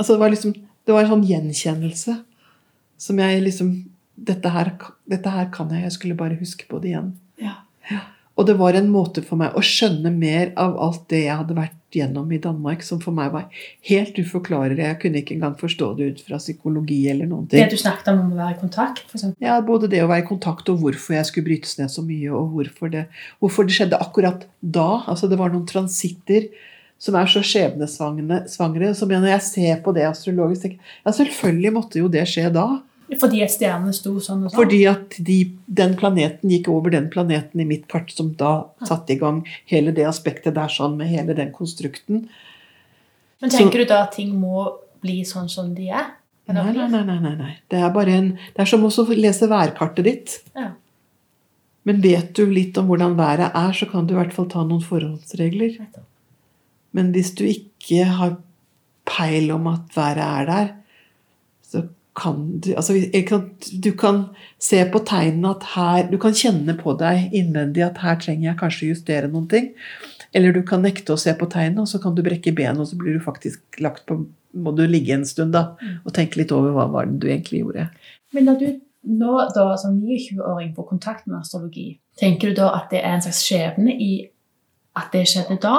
Altså Det var liksom Det var en sånn gjenkjennelse som jeg liksom dette her, dette her kan jeg. Jeg skulle bare huske på det igjen. Ja. ja. Og det var en måte for meg å skjønne mer av alt det jeg hadde vært gjennom i Danmark, som for meg var helt uforklarlig. Jeg kunne ikke engang forstå det ut fra psykologi eller noen ting. Det du snakket om om å være i kontakt? For eksempel. ja, både det å være i kontakt og hvorfor jeg skulle brytes ned så mye, og hvorfor det, hvorfor det skjedde akkurat da. Altså Det var noen transitter som er så skjebnesvangre. jeg når jeg ser på det astrologisk, tenker jeg ja, selvfølgelig måtte jo det skje da. Fordi stjernene sto sånn og sånn? Fordi at de, den planeten gikk over den planeten i mitt kart, som da satte i gang hele det aspektet der sånn, med hele den konstrukten. Men tenker Så, du da at ting må bli sånn som de er? Nei, nei, nei, nei, nei. Det er bare en Det er som å lese værkartet ditt. Ja. Men vet du litt om hvordan været er, så kan du i hvert fall ta noen forholdsregler. Men hvis du ikke har peil om at været er der, så kan du altså, Du kan se på tegnene at her Du kan kjenne på deg innvendig at her trenger jeg kanskje justere noen ting. Eller du kan nekte å se på tegnene, og så kan du brekke benet, og så blir du faktisk lagt på må du ligge en stund da, og tenke litt over hva var det du egentlig gjorde. Men når du nå da som 29-åring får kontakt med astrologi, tenker du da at det er en slags skjebne i at det skjedde da?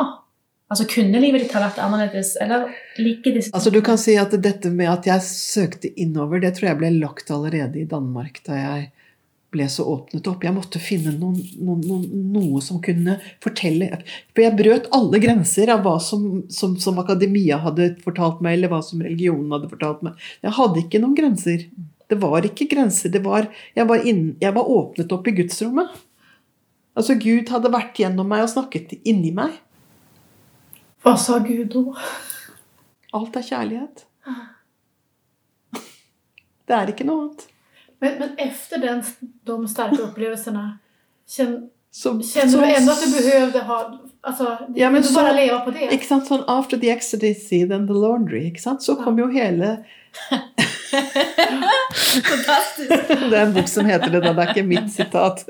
Altså Kunne livet ditt ha vært annerledes, eller ligger disse Altså Du kan si at dette med at jeg søkte innover, det tror jeg ble lagt allerede i Danmark da jeg ble så åpnet opp. Jeg måtte finne noen, noen, noe som kunne fortelle For jeg brøt alle grenser av hva som, som, som, akademia hadde fortalt meg, eller hva som religionen hadde fortalt meg. Jeg hadde ikke noen grenser. Det var ikke grenser. Var, jeg, var inn, jeg var åpnet opp i gudsrommet. Altså Gud hadde vært gjennom meg og snakket inni meg. Hva sa Gud da? Alt er kjærlighet. Det er ikke noe annet. Men, men efter den, de sterke opplevelsene kjenner, så, du ennå at du behøvde ha altså, ja, men du så, bare leve på det? Ikke sant, sånn After the ecstasy, then the laundry. ikke sant? Så kom jo hele [laughs] Fantastisk. [laughs] det er en bok som heter det, da. Det er ikke mitt sitat. [laughs]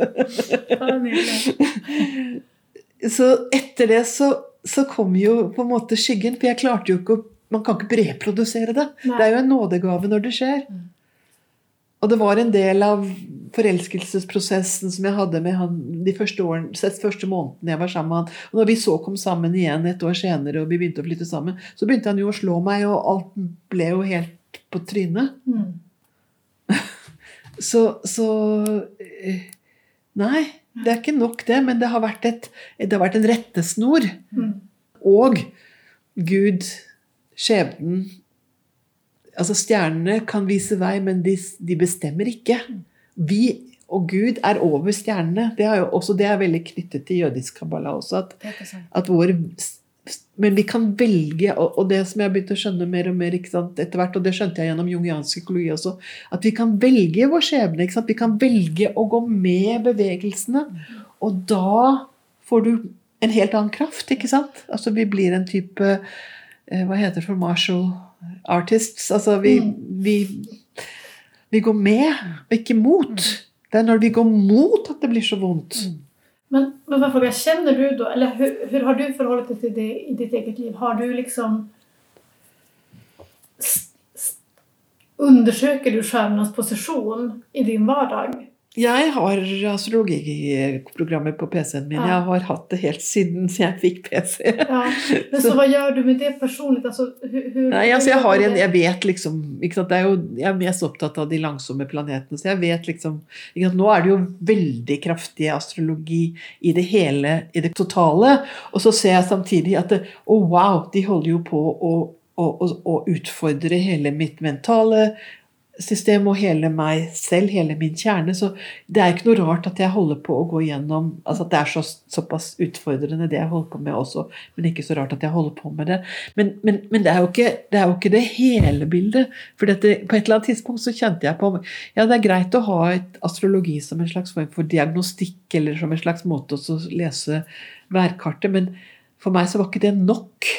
så etter det så så kom jo på en måte skyggen. For jeg klarte jo ikke å Man kan ikke reprodusere det. Nei. Det er jo en nådegave når det skjer. Mm. Og det var en del av forelskelsesprosessen som jeg hadde med han de første, årene, første månedene jeg var sammen med han. Og når vi så kom sammen igjen et år senere og vi begynte å flytte sammen, så begynte han jo å slå meg, og alt ble jo helt på trynet. Mm. [laughs] så, så eh, Nei. Det er ikke nok, det, men det har vært, et, det har vært en rettesnor. Mm. Og Gud, skjebnen Altså, stjernene kan vise vei, men de, de bestemmer ikke. Vi Og Gud er over stjernene. Det er jo også det er veldig knyttet til jødisk kabbala også. At, at vår, men vi kan velge, og, det som jeg har begynt å skjønne mer og mer etter hvert, og det skjønte jeg gjennom jungiansk psykologi også, at vi kan velge vår skjebne. Vi kan velge å gå med bevegelsene. Og da får du en helt annen kraft, ikke sant? Altså vi blir en type eh, Hva heter det for martial artists? Altså vi, mm. vi, vi går med, og ikke mot. Det er når vi går mot at det blir så vondt. Men, men varför kjenner du da, eller hur, har du forholdet deg til det i ditt eget liv? Har du liksom Undersøker du skjermens position i din vardag? Jeg har astrologiprogrammer på PC-en min. Ja. Jeg har hatt det helt siden jeg fikk PC. Ja. Men så, så hva gjør du med det personlig? Altså, Nei, altså jeg, har en, jeg vet liksom jo, Jeg er mest opptatt av de langsomme planetene. Så jeg vet liksom Nå er det jo veldig kraftig astrologi i det hele, i det totale. Og så ser jeg samtidig at Å, oh, wow! De holder jo på å, å, å utfordre hele mitt mentale system og hele meg selv, hele min kjerne. Så det er ikke noe rart at jeg holder på å gå gjennom altså At det er så, såpass utfordrende, det jeg holder på med også. Men ikke så rart at jeg holder på med det. Men, men, men det, er ikke, det, er jo ikke, det hele bildet. For dette, på et eller annet tidspunkt så kjente jeg på Ja, det er greit å ha et astrologi som en slags form for diagnostikk, eller som en slags måte å lese værkartet, men for meg så var ikke det nok.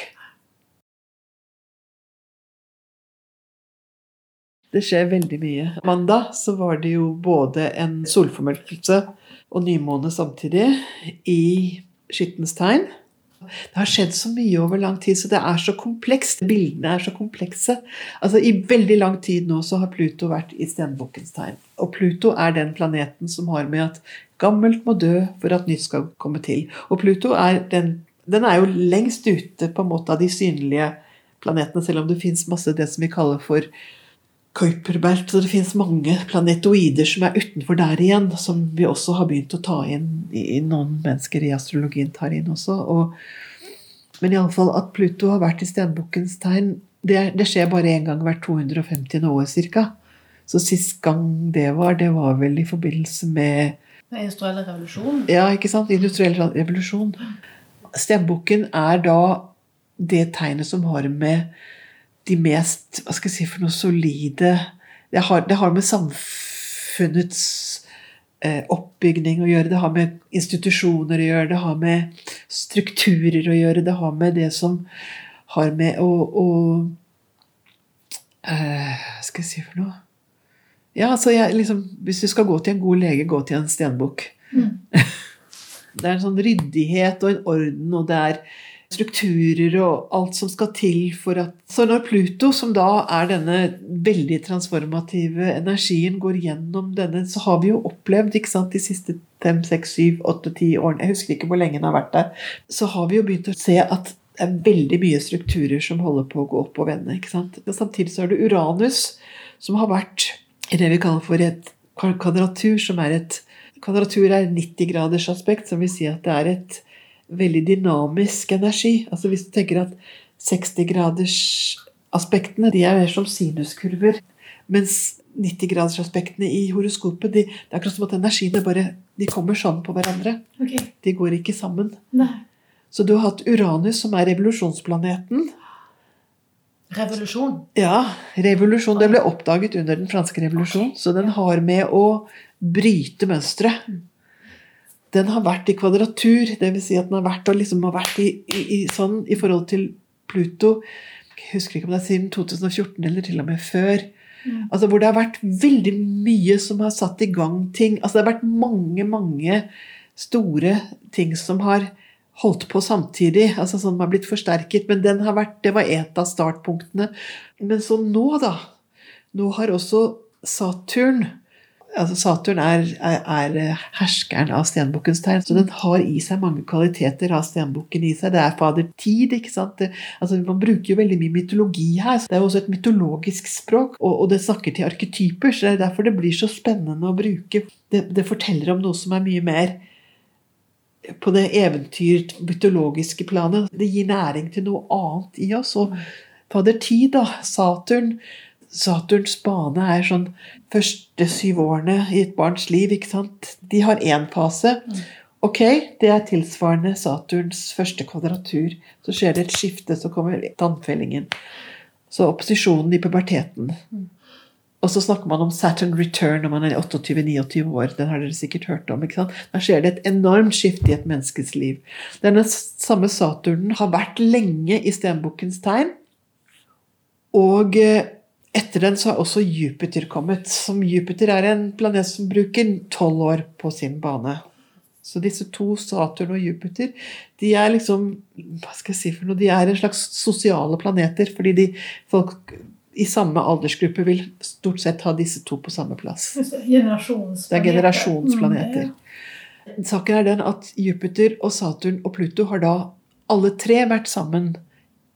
Det skjer veldig mye. Mandag så var det jo både en solformørkelse og nymåne samtidig i Skittens tegn. Det har skjedd så mye over lang tid, så det er så komplekst. Bildene er så komplekse. Altså I veldig lang tid nå så har Pluto vært i stenbukkens tegn. Og Pluto er den planeten som har med at gammelt må dø for at nytt skal komme til. Og Pluto er den, den er jo lengst ute på en måte av de synlige planetene, selv om det fins masse det som vi kaller for Kuiperbelt. Så det finnes mange planetoider som er utenfor der igjen, som vi også har begynt å ta inn i noen mennesker i astrologien tar inn også. Og, men iallfall at Pluto har vært i stenbukkens tegn, det, det, skjer bare én gang hvert 250 år ca. Så sist gang det var, det var vel i forbindelse med Med industriell revolusjon? Ja, ikke sant? Industriell revolusjon. Stenbukken er da det tegnet som har med de mest hva skal jeg si for noe solide. Det har, det har med samfunnets eh, oppbygning å gjøre, det har med institusjoner å gjøre, det har med strukturer å gjøre, det har med det som har med å, å eh, Hva skal jeg si for noe? Ja, altså jeg, liksom, Hvis du skal gå til en god lege, gå til en stenbukk. Mm. [laughs] det er en sånn ryddighet og en orden, og det er strukturer og alt som skal til for at Så når Pluto, som da er denne veldig transformative energien, går gjennom denne, så har vi jo opplevd ikke sant, de siste fem, seks, syv, åtte, ti årene Jeg husker ikke hvor lenge den har vært der. Så har vi jo begynt å se at det er veldig mye strukturer som holder på å gå opp og vende. ikke sant? Og samtidig så er det Uranus, som har vært i det vi kaller for et kvadratur, som er et Kvadratur er 90 graders aspekt, som vil si at det er et veldig dynamisk energi. Altså Hvis du tenker at 60-gradersaspektene de er mer som sinuskurver, mens 90-gradersaspektene i horoskopet de, Det er akkurat som at energiene bare de kommer sånn på hverandre. Okay. De går ikke sammen. Nei. Så du har hatt Uranus, som er revolusjonsplaneten. Revolusjon? Ja. revolusjon. Det ble oppdaget under den franske revolusjonen. Så den har med å bryte mønstre. Den har vært i kvadratur. Dvs. Si at den har vært, liksom har vært i, i, i, sånn i forhold til Pluto Jeg husker ikke om det er siden 2014 eller til og med før. Mm. Altså Hvor det har vært veldig mye som har satt i gang ting. Altså Det har vært mange, mange store ting som har holdt på samtidig. altså Som har blitt forsterket. Men den har vært, det var et av startpunktene. Men så nå, da. Nå har også Saturn altså Saturn er, er, er, eh, herskeren av stenbukkens tegn, så den har i seg mange kvaliteter av stenbukken i seg. Det er fader tid. ikke sant? Det, altså Man bruker jo veldig mye mytologi her. så Det er jo også et mytologisk språk, og, og det snakker til arketyper. så Det er derfor det blir så spennende å bruke. Det, det forteller om noe som er mye mer på det eventyr, mytologiske planet. Det gir næring til noe annet i oss. Og fader tid, da, Saturn Saturns bane er sånn første syv årene i et barns liv. ikke sant? De har én fase. Ok, det er tilsvarende Saturns første kvadratur. Så skjer det et skifte, så kommer tannfellingen. Så opposisjonen i puberteten. Og så snakker man om Saturn return når man er 28-29 år. Den har dere sikkert hørt om. ikke sant? Da skjer det et enormt skifte i et menneskes liv. Denne samme Saturnen har vært lenge i stenbukkens tegn. Og eh, etter den så har også Jupiter kommet. Som Jupiter er en planet som bruker tolv år på sin bane. Så disse to, Saturn og Jupiter, de er liksom Hva skal jeg si for noe? De er en slags sosiale planeter. Fordi de, folk i samme aldersgruppe vil stort sett ha disse to på samme plass. Det er generasjonsplaneter. Mm, Saken er den at Jupiter og Saturn og Pluto har da alle tre vært sammen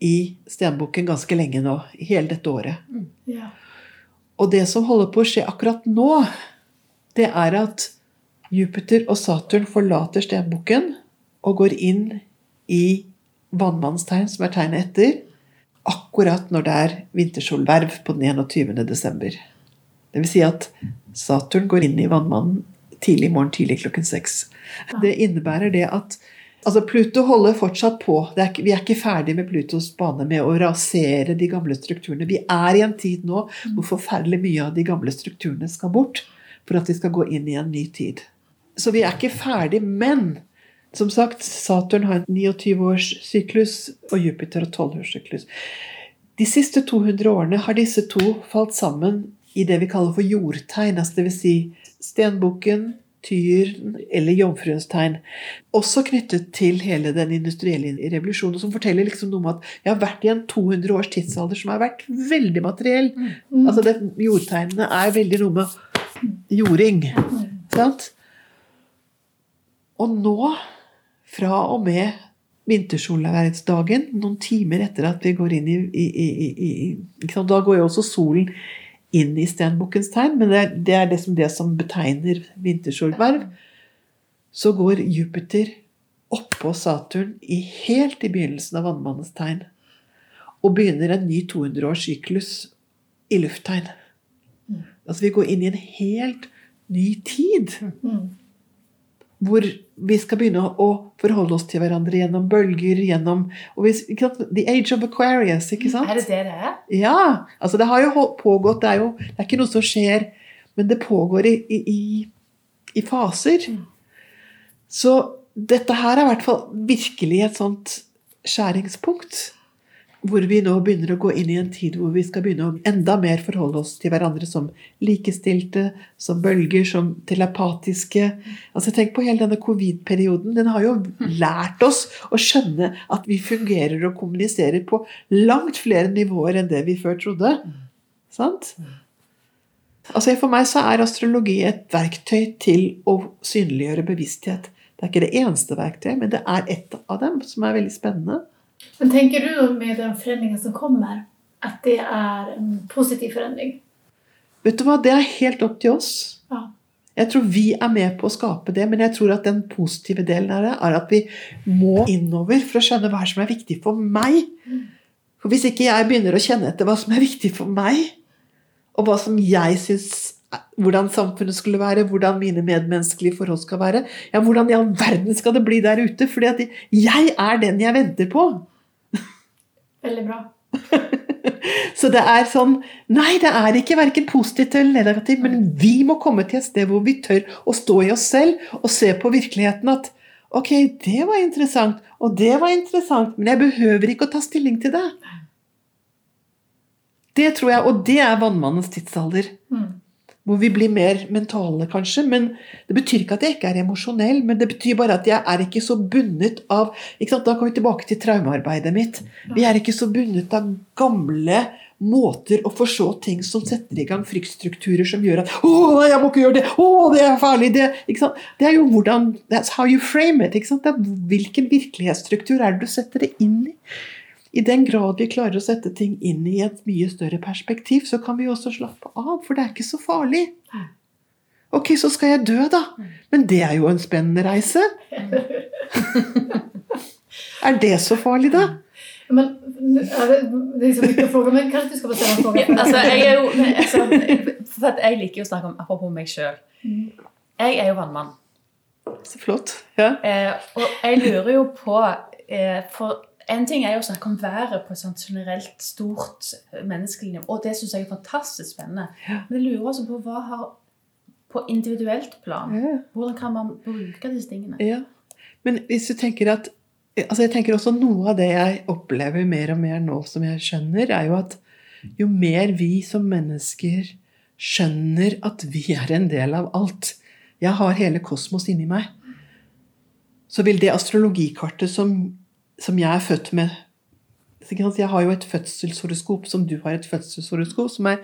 i stenboken ganske lenge nå. Hele dette året. Mm. Ja. Og det som holder på å skje akkurat nå, det er at Jupiter og Saturn forlater stenboken og går inn i vannmannstegn, som er tegnet etter akkurat når det er vintersolverv på den 21. desember. Det vil si at Saturn går inn i vannmannen tidlig i morgen tidlig klokken seks. Det innebærer det at altså Pluto holder fortsatt på. Er, vi er ikke ferdig med Plutos bane med å rasere de gamle strukturene. Vi er i en tid nå hvor forferdelig mye av de gamle strukturene skal bort for at vi skal gå inn i en ny tid. Så vi er ikke ferdig, men som sagt, Saturn har en 29-årssyklus og Jupiter har 12-årssyklus. De siste 200 årene har disse to falt sammen i det vi kaller for jordtegn. Altså Dvs. Si stenbukken, tyren eller jomfruens tegn. Også knyttet til hele den industrielle revolusjonen, som forteller liksom noe om at vi har vært i en 200 års tidsalder som har vært veldig materiell. Mm. Altså det, Jordtegnene er veldig noe med jording. Sant? Og nå fra og med vintersolvervsdagen, noen timer etter at vi går inn i, i, i, i Da går jo også solen inn i stenbukkens tegn, men det er, det er liksom det som betegner vintersolverv. Så går Jupiter oppå Saturn i helt i begynnelsen av vannmannens tegn. Og begynner en ny 200-årssyklus i lufttegn. Mm. Altså vi går inn i en helt ny tid. Mm hvor vi skal begynne å forholde oss til hverandre gjennom bølger, gjennom vi, The Age of Aquarius, ikke sant? Er det det det er? Ja. altså Det har jo pågått, det er jo det er ikke noe som skjer, men det pågår i, i, i faser. Mm. Så dette her er i hvert fall virkelig et sånt skjæringspunkt hvor vi nå begynner å gå inn i en tid hvor vi skal begynne å enda mer forholde oss til hverandre som likestilte, som bølger, som telepatiske. Altså Tenk på hele denne covid-perioden. Den har jo lært oss å skjønne at vi fungerer og kommuniserer på langt flere nivåer enn det vi før trodde. Sant? Altså For meg så er astrologi et verktøy til å synliggjøre bevissthet. Det er ikke det eneste verktøyet, men det er ett av dem som er veldig spennende. Men tenker du med den forandringen som kommer at det er en positiv forandring? Vet du hva, Det er helt opp til oss. Ja. Jeg tror vi er med på å skape det, men jeg tror at den positive delen av det er at vi må innover for å skjønne hva som er viktig for meg. For Hvis ikke jeg begynner å kjenne etter hva som er viktig for meg, og hva som jeg syns hvordan samfunnet skulle være, hvordan mine medmenneskelige forhold skal være. Ja, hvordan i all verden skal det bli der ute? Fordi jeg er den jeg venter på. Veldig bra. [laughs] Så det er sånn Nei, det er ikke verken positivt eller negativt, men vi må komme til et sted hvor vi tør å stå i oss selv og se på virkeligheten at Ok, det var interessant, og det var interessant, men jeg behøver ikke å ta stilling til det. Det tror jeg, og det er vannmannens tidsalder. Mm. Hvor vi blir mer mentale, kanskje. Men Det betyr ikke at jeg ikke er emosjonell, men det betyr bare at jeg er ikke så bundet av Da kommer vi tilbake til traumearbeidet mitt. Vi er ikke så bundet av gamle måter å forstå ting som setter i gang fryktstrukturer som gjør at 'Å, jeg må ikke gjøre det! Å, det er farlig!' Det, det er jo hvordan That's how you frame it. Hvilken virkelighetsstruktur er det du setter det inn i? I den grad vi klarer å sette ting inn i et mye større perspektiv, så kan vi også slappe av, for det er ikke så farlig. Ok, så skal jeg dø, da. Men det er jo en spennende reise. [laughs] er det så farlig, da? Men er det, så mye fråga, men kanskje du skal få stille en fråga? altså, jeg er jo altså, For jeg liker jo å snakke om apropos meg sjøl. Jeg er jo vannmann. Så flott. Ja. Eh, og jeg lurer jo på eh, For en ting er jo å snakke om været på et sånt generelt stort menneskelig nivå, og det syns jeg er fantastisk spennende. Men jeg lurer også på hva har på individuelt plan Ja. Hvordan kan man bruke disse tingene? Ja. Men hvis du tenker at altså jeg tenker også Noe av det jeg opplever mer og mer nå som jeg skjønner, er jo at jo mer vi som mennesker skjønner at vi er en del av alt Jeg har hele kosmos inni meg. Så vil det astrologikartet som, som jeg er født med Jeg har jo et fødselshoroskop som du har et fødselshoroskop, som er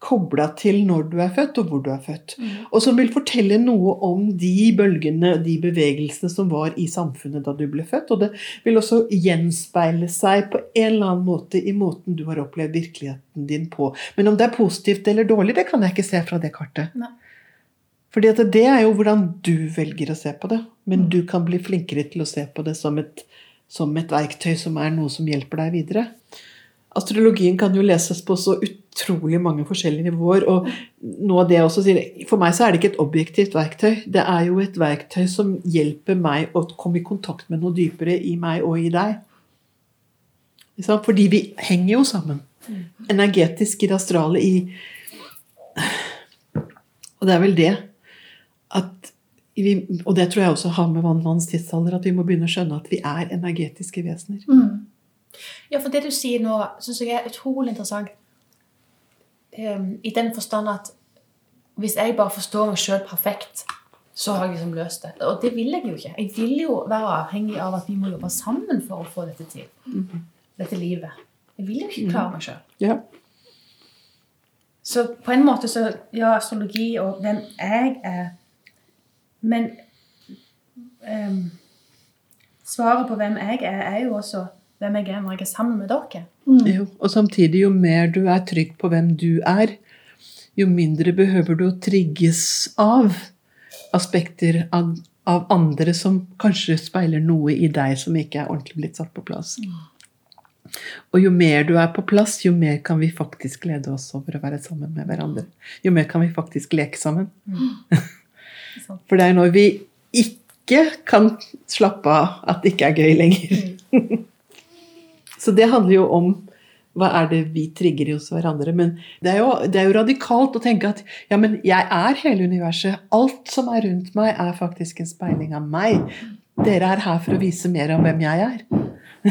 kobla til når du er født, og hvor du er født. Og som vil fortelle noe om de bølgene, og de bevegelsene som var i samfunnet da du ble født. Og det vil også gjenspeile seg på en eller annen måte i måten du har opplevd virkeligheten din på. Men om det er positivt eller dårlig, det kan jeg ikke se fra det kartet. Nei. Fordi at det er jo hvordan du velger å se på det. Men du kan bli flinkere til å se på det som et, som et verktøy som er noe som hjelper deg videre. Astrologien kan jo leses på så utrolig mange forskjellige nivåer. og noe av det jeg også sier, For meg så er det ikke et objektivt verktøy. Det er jo et verktøy som hjelper meg å komme i kontakt med noe dypere i meg og i deg. Fordi vi henger jo sammen. Energetisk i det astrale i Og det er vel det at vi, Og det tror jeg også har med vannmannens tidsalder, at vi må begynne å skjønne at vi er energetiske vesener. Mm. Ja, for det du sier nå, syns jeg er utrolig interessant. Um, I den forstand at hvis jeg bare forstår meg sjøl perfekt, så har jeg liksom løst det. Og det vil jeg jo ikke. Jeg vil jo være avhengig av at vi må jobbe sammen for å få dette til. Dette livet. Jeg vil jo ikke klare meg sjøl. Ja. Så på en måte så Ja, astrologi og hvem jeg er Men um, svaret på hvem jeg er, er jo også hvem jeg er når jeg er sammen med dere. Jo, og samtidig, jo mer du er trygg på hvem du er, jo mindre behøver du å trigges av aspekter av, av andre som kanskje speiler noe i deg som ikke er ordentlig blitt satt på plass. Og jo mer du er på plass, jo mer kan vi faktisk glede oss over å være sammen med hverandre. Jo mer kan vi faktisk leke sammen. Sant. For det er når vi ikke kan slappe av, at det ikke er gøy lenger. [laughs] Så det handler jo om hva er det vi trigger i hos hverandre. Men det er, jo, det er jo radikalt å tenke at ja, men jeg er hele universet. Alt som er rundt meg, er faktisk en speiling av meg. Dere er her for å vise mer om hvem jeg er.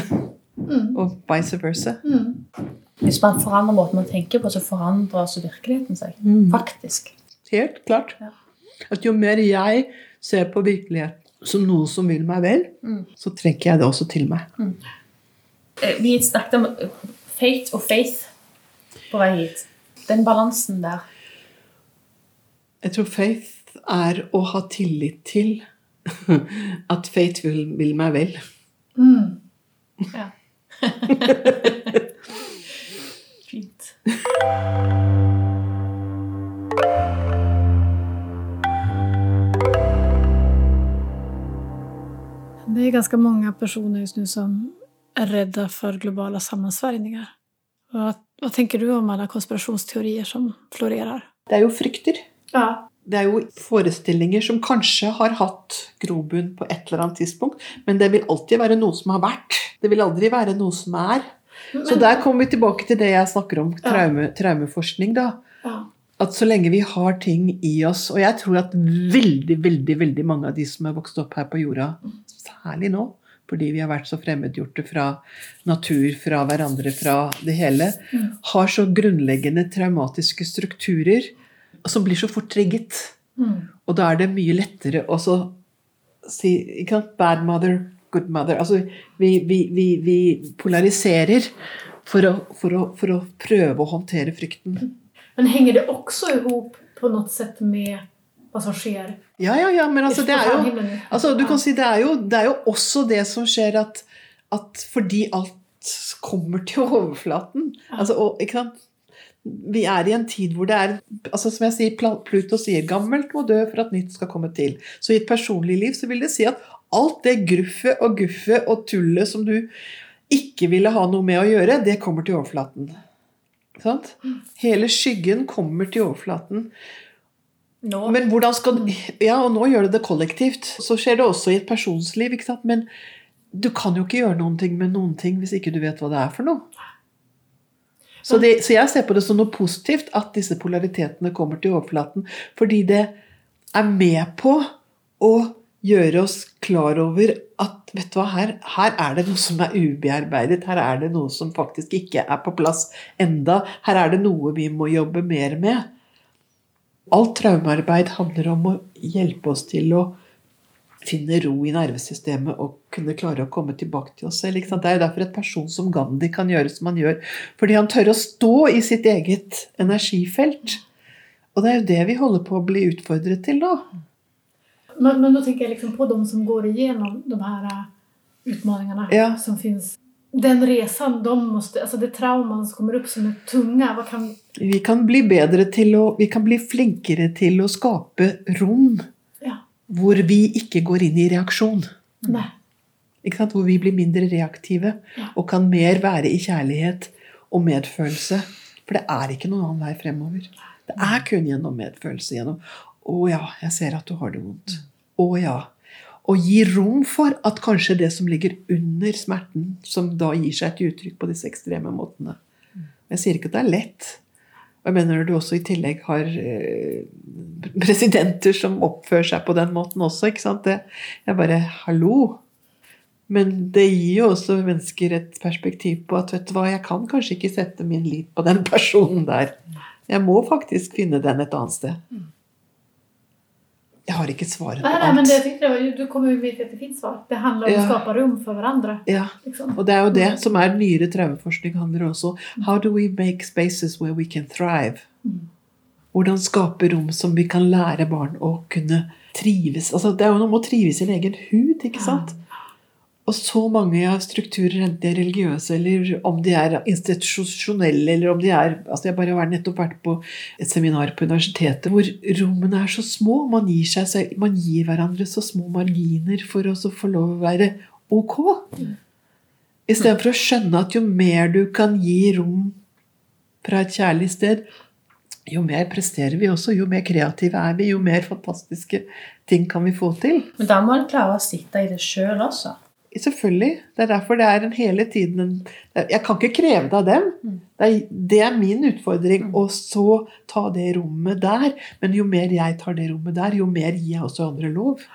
[laughs] Og vice versa. Hvis man forandrer måten man tenker på, så forandrer også virkeligheten seg. Faktisk. Helt klart. Ja. At jo mer jeg ser på virkeligheten som noe som vil meg vel, så trekker jeg det også til meg. Mm. Vi snakket om eh, fate og faith på vei hit. Den balansen der. Jeg tror faith er å ha tillit til [laughs] at fate vil, vil meg vel. Ja. [laughs] [laughs] Fint. Det är ganska många personer just nu som är rädda för globala sammansvärjningar. Vad, vad tänker du om alla konspirationsteorier som florerar? Det er jo frykter. Ja. Det er jo forestillinger som kanskje har hatt grobunn på et eller annet tidspunkt, men det vil alltid være noe som har vært. Det vil aldri være noe som er. Så der kommer vi tilbake til det jeg snakker om, traume, traumeforskning. da. ja. At så lenge vi har ting i oss Og jeg tror at veldig, veldig, veldig mange av de som er vokst opp her på jorda, særlig nå, fordi vi har vært så fremmedgjorte fra natur, fra hverandre, fra det hele, har så grunnleggende traumatiske strukturer som blir så fort trigget. Og da er det mye lettere å så si ikke sant? Bad mother, good mother. Altså, vi, vi, vi, vi polariserer for å, for, å, for å prøve å håndtere frykten. Men henger det också ihop på noe sett med vad som skjer. Ja, ja, ja, men altså, det er jo? Altså, du kan si det er, jo, det er jo også det som skjer at, at fordi alt kommer til [laughs] overflaten altså, og, ikke sant? Vi er i en tid hvor det er altså Som jeg sier, Pluto sier 'gammelt må dø for at nytt skal komme til'. Så i et personlig liv så vil det si at alt det gruffet og guffet og tullet som du ikke ville ha noe med å gjøre, det kommer til overflaten. Sant? Hele skyggen kommer til overflaten. Nå. Men hvordan skal Ja, og nå gjør det det kollektivt. Så skjer det også i et personsliv, ikke sant. Men du kan jo ikke gjøre noen ting med noen ting hvis ikke du vet hva det er for noe. Så, det, så jeg ser på det som noe positivt at disse polaritetene kommer til overflaten. Fordi det er med på å gjøre oss klar over at vet du hva, her, her er det noe som er ubearbeidet. Her er det noe som faktisk ikke er på plass enda. Her er det noe vi må jobbe mer med. Alt traumearbeid handler om å hjelpe oss til å finne ro i nervesystemet og kunne klare å komme tilbake til oss selv. Det er jo derfor et person som Gandhi kan gjøre som han gjør. Fordi han tør å stå i sitt eget energifelt. Og det er jo det vi holder på å bli utfordret til nå. Men, men da tenker jeg liksom på de som går igjennom de her utfordringene Ja. som finns. Den resan, de måste, alltså det trauman som kommer upp som är tunga, vad kan... Vi kan bli bedre til å Vi kan bli flinkere til å skape rom Ja, hvor vi ikke går inn i reaksjon. Ikke sant? Hvor vi blir mindre reaktive Ja. og kan mer være i kjærlighet og medfølelse. For det er ikke noen annen vei fremover. Det er kun gjennom medfølelse. Gjennom 'Å ja, jeg ser at du har det vondt'. Å ja. Og gi rom for at kanskje det som ligger under smerten, som da gir seg til uttrykk på disse ekstreme måtene. Jeg sier ikke at det er lett. Og jeg mener du også i tillegg har eh, presidenter som oppfører seg på den måten også. ikke sant? Det, jeg bare Hallo! Men det gir jo også mennesker et perspektiv på at vet du hva, jeg kan kanskje ikke sette min lit på den personen der. Jeg må faktisk finne den et annet sted. Jeg har ikke svaret på nei, nei, men det, jag alt. tyckte det var, du kommer jo med det finns svar. Det handler om Ja. å skape rom for hverandre. Ja, Liksom. Og det er jo det som er nyere traumeforskning handler også How do we make spaces where we can thrive? Hvordan skape rom som vi kan lære barn å kunne trives altså Det er jo noe med å trives i egen hud, ikke sant? Og så mange strukturer, enten de er religiøse, eller om de er institusjonelle, eller om de er altså Jeg bare har nettopp vært på et seminar på universitetet hvor rommene er så små. Man gir, seg, man gir hverandre så små marginer for å få lov å være ok. Istedenfor å skjønne at jo mer du kan gi rom fra et kjærlig sted, jo mer presterer vi også, jo mer kreative er vi, jo mer fantastiske ting kan vi få til. Men da må en klare å sitte i det sjøl også. Selvfølgelig. Det er derfor det er en hele tiden en Jeg kan ikke kreve det av dem. Det er, det er min utfordring. Og så ta det rommet der. Men jo mer jeg tar det rommet der, jo mer gir jeg også andre lov. [laughs]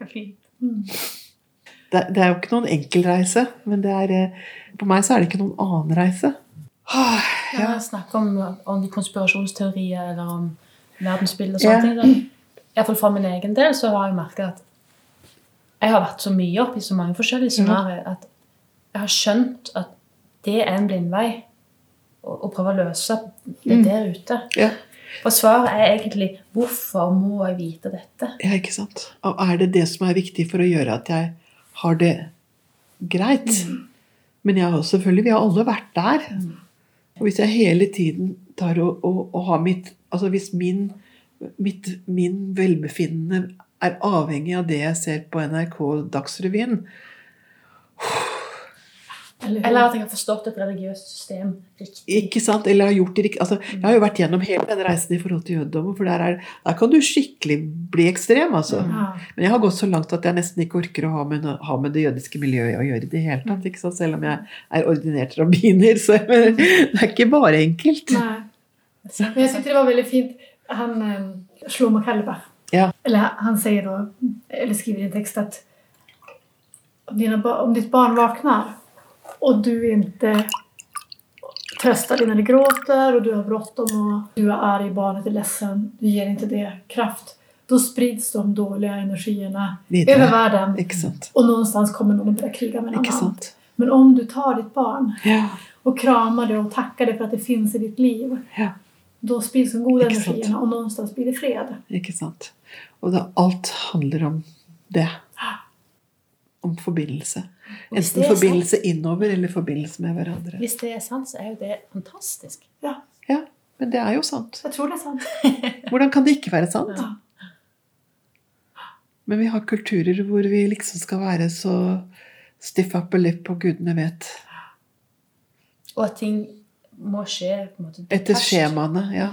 Det er fint. Det, det er jo ikke noen enkel reise, men det er, eh, på meg så er det ikke noen annen reise. Ah, Ja. ja. Snakk om, om konspirasjonsteorier eller om verdensbildet og Ja. sånne ting. Da. Iallfall for min egen del så har jeg merka at jeg har vært så mye oppi så mange forskjellige scenarioer at jeg har skjønt at det er en blindvei å, å prøve å løse det der ute. Ja. Og svaret er egentlig 'Hvorfor må jeg vite dette?' ja, ikke sant. Og er det det som er viktig for å gjøre at jeg har det greit? Men jeg har selvfølgelig, vi har alle vært der. Og hvis jeg hele tiden tar og, og, og har mitt Altså hvis min, mitt, min velbefinnende er avhengig av det jeg ser på NRK Dagsrevyen Eller at jeg har forstått et religiøst system riktig. Ikke sant? Eller har gjort det riktig altså, Jeg har jo vært gjennom hele den reisen i forhold til jødedommen, for der, er, der kan du skikkelig bli ekstrem. altså. Ja. Men jeg har gått så langt at jeg nesten ikke orker å ha med, ha med det jødiske miljøet å gjøre i det hele tatt. ikke sant? Selv om jeg er ordinert rabbiner. Så men, [laughs] det er ikke bare enkelt. Nei. Men jeg tyckte det var veldig fint. Han, eh, Shlomo Kallenbach, Ja. eller han säger då, eller skriver i en text att om, dina, om ditt barn vaknar och du inte tröstar det när det gråter och du har bråttom och du är arg, barnet är ledsen, du ger inte det kraft. Då sprids de dåliga energierna Videre. över världen Ikke och någonstans kommer någon att börja kriga med en annan. Men om du tar ditt barn Ja. och kramar det och tackar det för att det finns i ditt liv ja. Då sprids den gode energien, og noen och blir det fred. Ikke sant? Og da, alt handler om det. Om forbindelse. Enten forbindelse innover eller forbindelse med hverandre. Hvis det er sant, så er jo det fantastisk. Ja, Ja, Men det er jo sant. Jeg tror det er sant. [laughs] Hvordan kan det ikke være sant? Ja. Men vi har kulturer hvor vi liksom skal være så, Stiff upper lip og gudene vet. Og at ting må skje på en måte Etter skjemaene. Ja.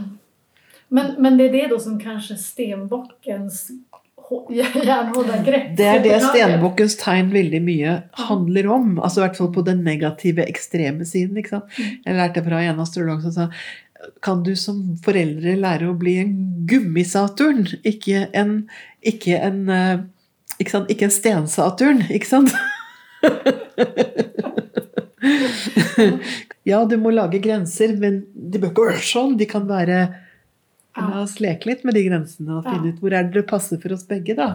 Men, men det er det da som kanskje stenbockens hå- [laughs] järnhårda grepp Det er det stenbukkens tegn veldig mye handler om. Altså i hvert fall på den negative, ekstreme siden. ikke sant? Jeg lærte fra en astrolog som sa kan du som foreldre lære å bli en gummisaturn, ikke en, ikke en, eh, ikke sant? Ikke en stensaturn, ikke sant? [laughs] ja, du må lage grenser, men de bør ikke være sånn. De kan være La oss leke litt med de grensene og finne Ja. ut hvor er det det passer for oss begge, da.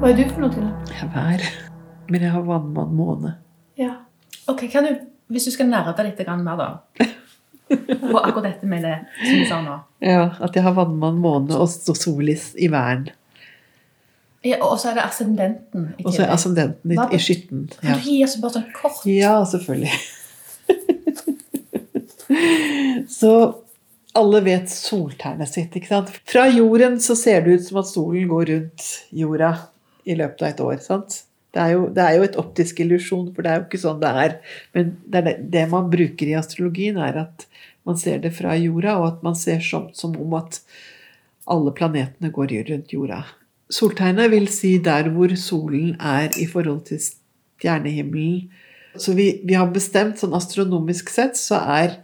Hva er du noe til då? Jeg er vær. Men jeg har vannmann måne. Ja. Ok, kan du, Hvis du skal nerde litt mer, da [laughs] På akkurat dette med det som du sa nå. Ja, At jeg har vannmann måne og solis i væren. Ja, og så er det ascendenten Og så er ascendenten i, i skytten. Kan du gi oss bare sånn kort ja, selvfølgelig. [laughs] så alle vet soltegnet sitt, ikke sant? Fra jorden så ser det ut som at solen går rundt jorda i løpet av et år. sant? Det er, jo, det er jo et optisk illusjon, for det er jo ikke sånn det er. Men det, er det, det man bruker i astrologien, er at man ser det fra jorda, og at man ser som, som om at alle planetene går rundt jorda. Soltegnet vil si der hvor solen er i forhold til stjernehimmelen. Så vi, vi har bestemt, sånn astronomisk sett, så er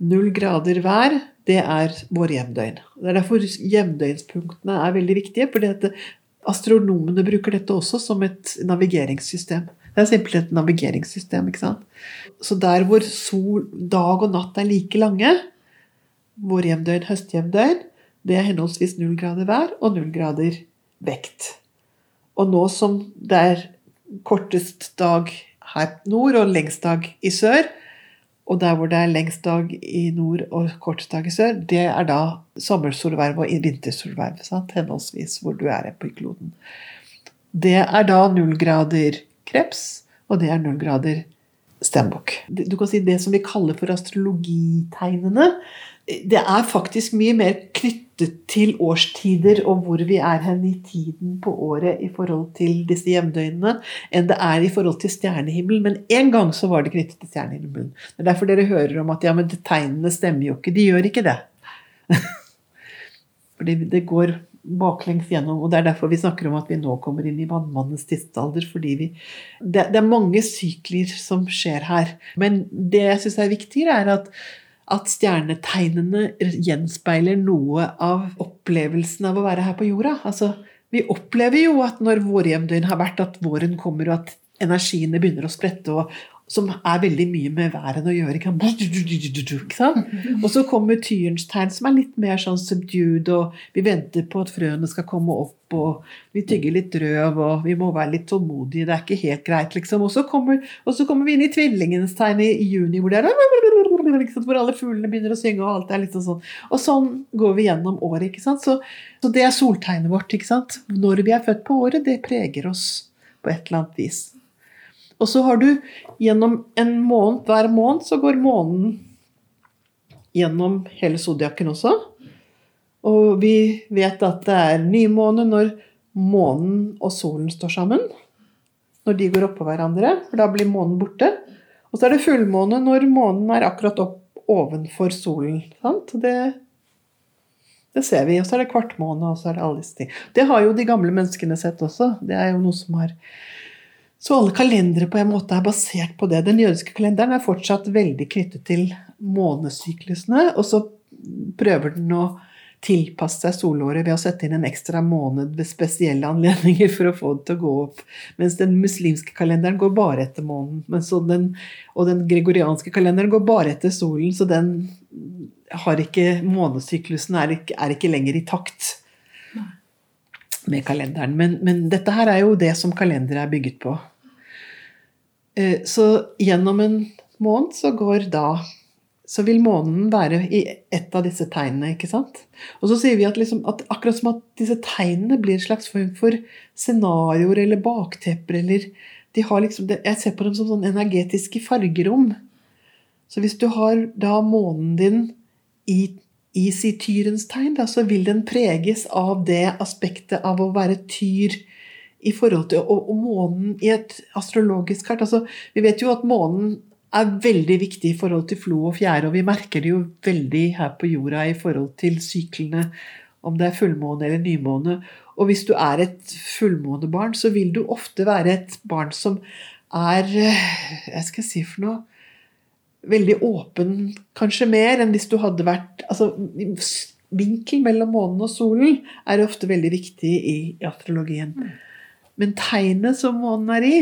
null grader hver, det er våre jevndøgn. Det er derfor jevndøgnspunktene er veldig viktige, fordi astronomene bruker dette også som et navigeringssystem. Det er simpelthen et navigeringssystem, ikke sant. Så der hvor sol, dag og natt er like lange, vårjevndøgn, høstjevndøgn, det er henholdsvis null grader hver og null grader vekt. Og nå som det er kortest dag her nord og lengst dag i sør, og der hvor det er lengst dag i nord og kortest dag i sør, det er da sommersolverv og vintersolverv, sant? henholdsvis hvor du er på kloden. Det er da null grader kreps, og det er null grader steinbukk. Du kan si det som vi kaller for astrologitegnene, det er faktisk mye mer knyttet til årstider og hvor vi er hen i tiden på året i forhold til disse jevndøgnene, enn det er i forhold til stjernehimmelen. Men en gang så var det knyttet til stjernehimmelen. Det er derfor dere hører om at ja, men tegnene stemmer jo ikke. De gjør ikke det. [laughs] Fordi det går baklengs gjennom, og det er derfor vi snakker om at vi nå kommer inn i vannmannens tidsalder. fordi vi, det, det er mange sykler som skjer her. Men det jeg syns er viktigere, er at at stjernetegnene gjenspeiler noe av opplevelsen av å være her på jorda. Altså, vi opplever jo at når vårjevndøgn har vært, at våren kommer, og at energiene begynner å sprette, og, som er veldig mye med væren å gjøre. Ikke sant? Og så kommer tyrens tegn, som er litt mer sånn subdued, og vi venter på at frøene skal komme opp, og vi tygger litt røv, og vi må være litt tålmodige. Det er ikke helt greit, liksom. Og så kommer, kommer vi inn i tvillingens tegn i, juni, hvor det er hvor alle fuglene begynner å synge, og alt er liksom sånn. Og sånn går vi gjennom året. ikke sant? Så, så det er soltegnet vårt. ikke sant? Når vi er født på året, det preger oss på et eller annet vis. Og så har du gjennom en måned, hver måned så går månen gjennom hele zodiaken også. Og vi vet at det er nymåne når månen og solen står sammen. Når de går oppå hverandre, for da blir månen borte. Og så er det fullmåne når månen er akkurat opp ovenfor solen. Det, det ser vi. Og så er det kvartmåne, og så er det alle disse ting. Det har jo de gamle menneskene sett også. Det er jo noe som har Så alle kalendere på en måte er basert på det. Den jødiske kalenderen er fortsatt veldig knyttet til månesyklusene, og så prøver den å tilpasse seg solåret ved å sette inn en ekstra måned ved spesielle anledninger for å få det til å gå opp. Mens den muslimske kalenderen går bare etter månen. Men den, og den gregorianske kalenderen går bare etter solen, så den har ikke Månesyklusen er ikke, er ikke lenger i takt med kalenderen. Men, men dette her er jo det som kalendere er bygget på. Eh, Så gjennom en måned så går da så vil månen være i ett av disse tegnene. ikke sant? Og så sier vi at, liksom, at akkurat som at disse tegnene blir en slags form for scenarioer eller baktepper eller de har liksom, Jeg ser på dem som sånn energetiske fargerom. Så hvis du har da månen din i i sitt tyrens tegn, da, så vil den preges av det aspektet av å være tyr i forhold til og, og månen i et astrologisk kart. Altså, vi vet jo at månen er veldig viktig i forhold til flo og fjære, og vi merker det jo veldig her på jorda i forhold til syklene, om det er fullmåne eller nymåne. Og hvis du er et fullmånebarn, så vil du ofte være et barn som er Jeg skal si for noe Veldig åpen, kanskje mer enn hvis du hadde vært altså, Vinkel mellom månen og solen er ofte veldig viktig i astrologien. Men tegnet som månen er i,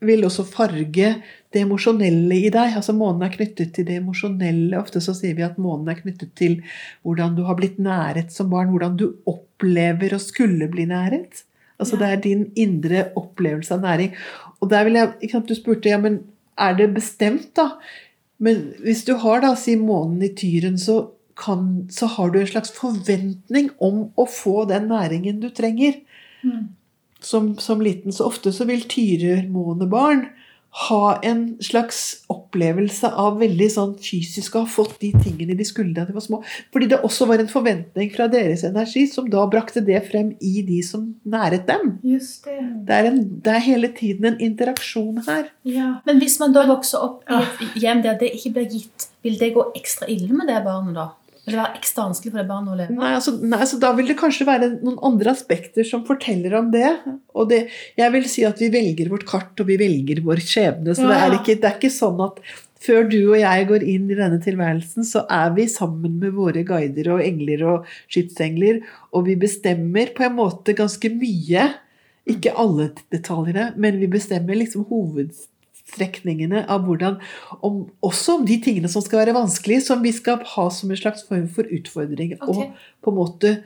vil også farge det emosjonelle i deg. Altså Månen er knyttet til det emosjonelle. Ofte så sier vi at månen er knyttet til hvordan du har blitt næret som barn. Hvordan du opplever å skulle bli næret. Altså Det er din indre opplevelse av næring. Og der vil jeg, ikke sant, Du spurte ja, men er det bestemt, da? Men hvis du har da, si månen i tyren, så, kan, så har du en slags forventning om å få den næringen du trenger. Mm. Som, som liten. Så ofte så vil tyremånebarn ha en slags opplevelse av veldig sånn fysisk å ha fått de tingene de skulle da de var små. Fordi det også var en forventning fra deres energi som da brakte det frem i de som næret dem. Just det. Det er, en, det er hele tiden en interaksjon her. Ja. Men hvis man da vokser opp i et hjem der det ikke blir gitt, vil det gå ekstra ille med det barnet da? Det være ekstra vanskelig for det barnet å leve? Nei, altså, nei, altså Da vil det kanskje være noen andre aspekter som forteller om det. Og det, jeg vil si at vi velger vårt kart, og vi velger vår skjebne. Så det, er ikke, det er ikke sånn at før du og jeg går inn i denne tilværelsen, så er vi sammen med våre guider og engler og skytsengler, og vi bestemmer på en måte ganske mye. Ikke alle detaljene, men vi bestemmer liksom hovedstrekningene av hvordan om, Også om de tingene som skal være vanskelige, som vi skal ha som en slags form for utfordring. Okay. Og på en måte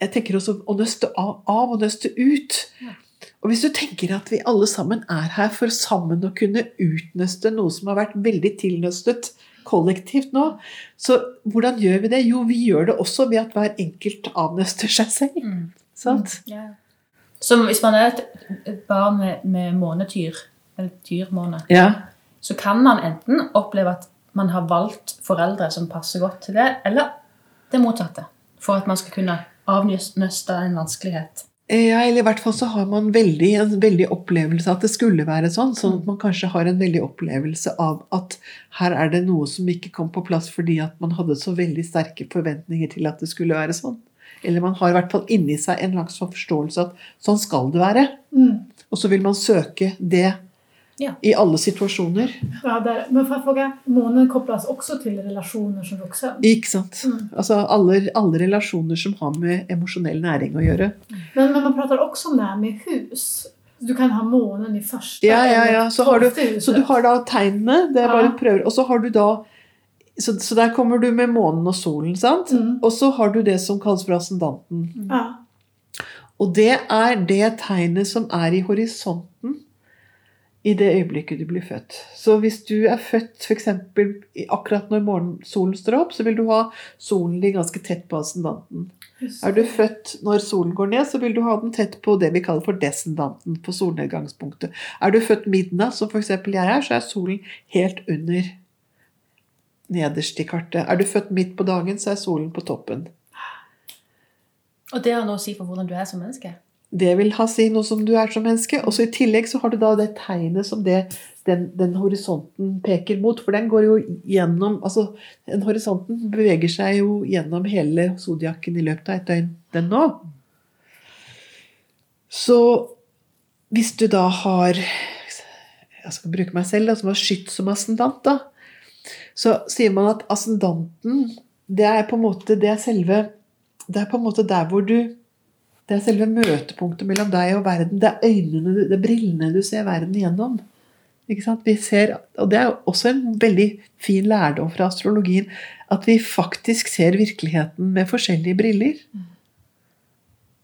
Jeg tenker også å nøste av, av og nøste ut. Ja. Og hvis du tenker at vi alle sammen er her for sammen å kunne utnøste noe som har vært veldig tilnøstet kollektivt nå, så hvordan gjør vi det? Jo, vi gjør det også ved at hver enkelt avnøster seg selv. Mm. Sant? Ja. Så hvis man er et barn med, med månetyr, eller tyrmåne, Ja. så kan man enten oppleve at man har valgt foreldre som passer godt til det, eller det motsatte. For at man skal kunne avnøste en vanskelighet. Ja, eller i hvert fall så har man veldig, en veldig opplevelse at det skulle være sånn. Sånn at man kanskje har en veldig opplevelse av at her er det noe som ikke kom på plass fordi at man hadde så veldig sterke forventninger til at det skulle være sånn. Eller man har i hvert fall inni seg en slags forståelse at sånn skal det være. Mm. Og så vil man søke det Ja. i alle situasjoner. Ja, er, Men for fråga, månen kopplas også til relasjoner som vuxen? Ikke sant? Mm. Altså alle, alle relasjoner som har med emosjonell næring å gjøre. Men, men man prater også om det med hus. Du kan ha månen i første Ja, ja, ja. Så, har du, så du har da tegnene. Det er bare Ja. prøver. Og så har du da så, så der kommer du med månen og solen, sant? Mm. Og så har du det som kalles for ascendanten. Ja. Og det er det tegnet som er i horisonten i det øyeblikket du blir født. Så hvis du er født f.eks. akkurat når morgensolen står opp, så vil du ha solen din ganske tett på ascendanten. Er du født når solen går ned, så vil du ha den tett på det vi kaller for descendanten, på solnedgangspunktet. Er du født midnatt, som f.eks. jeg er, så er solen helt under nederst i kartet. Er du født midt på dagen, så er solen på toppen. Og det har noe å si for hvordan du er som menneske. Det vil ha si noe som du er som menneske. Og så i tillegg så har du da det tegnet som det, den, den horisonten peker mot. For den går jo gjennom altså den Horisonten beveger seg jo gjennom hele zodiakken i løpet av et døgn, den nå. Så hvis du da har Jeg skal bruke meg selv, da, som har skytt som ascendant, da. Så sier man at ascendanten, det er på en måte det er selve Det er på en måte der hvor du det er selve møtepunktet mellom deg og verden. Det er øynene, det er brillene du ser verden gjennom. Ikke sant? Vi ser, og det er også en veldig fin lærdom fra astrologien. At vi faktisk ser virkeligheten med forskjellige briller.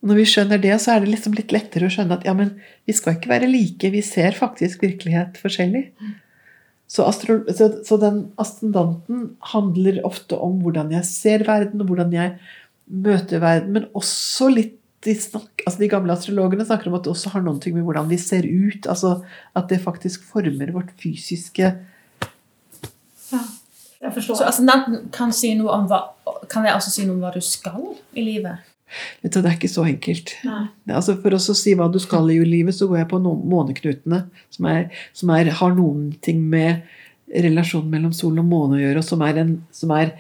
Når vi skjønner det, så er det liksom litt lettere å skjønne at ja, men vi skal ikke være like. Vi ser faktisk virkelighet forskjellig. Så, astro, så, så den ascendanten handler ofte om hvordan jeg ser verden, og hvordan jeg møter verden, men også litt de, snakker, altså de gamle astrologene snakker om at det også har noe med hvordan vi ser ut. altså At det faktisk former vårt fysiske Ja, jeg forstår. Så ascendanten kan si noe om hva, kan jeg også si noe om hva du skal i livet? Vet du, Det er ikke så enkelt. Nei. Altså For å si hva du skal i livet, så går jeg på måneknutene, som, er, som er, har noen ting med relasjonen mellom sol og måne å gjøre, og som er, en, som er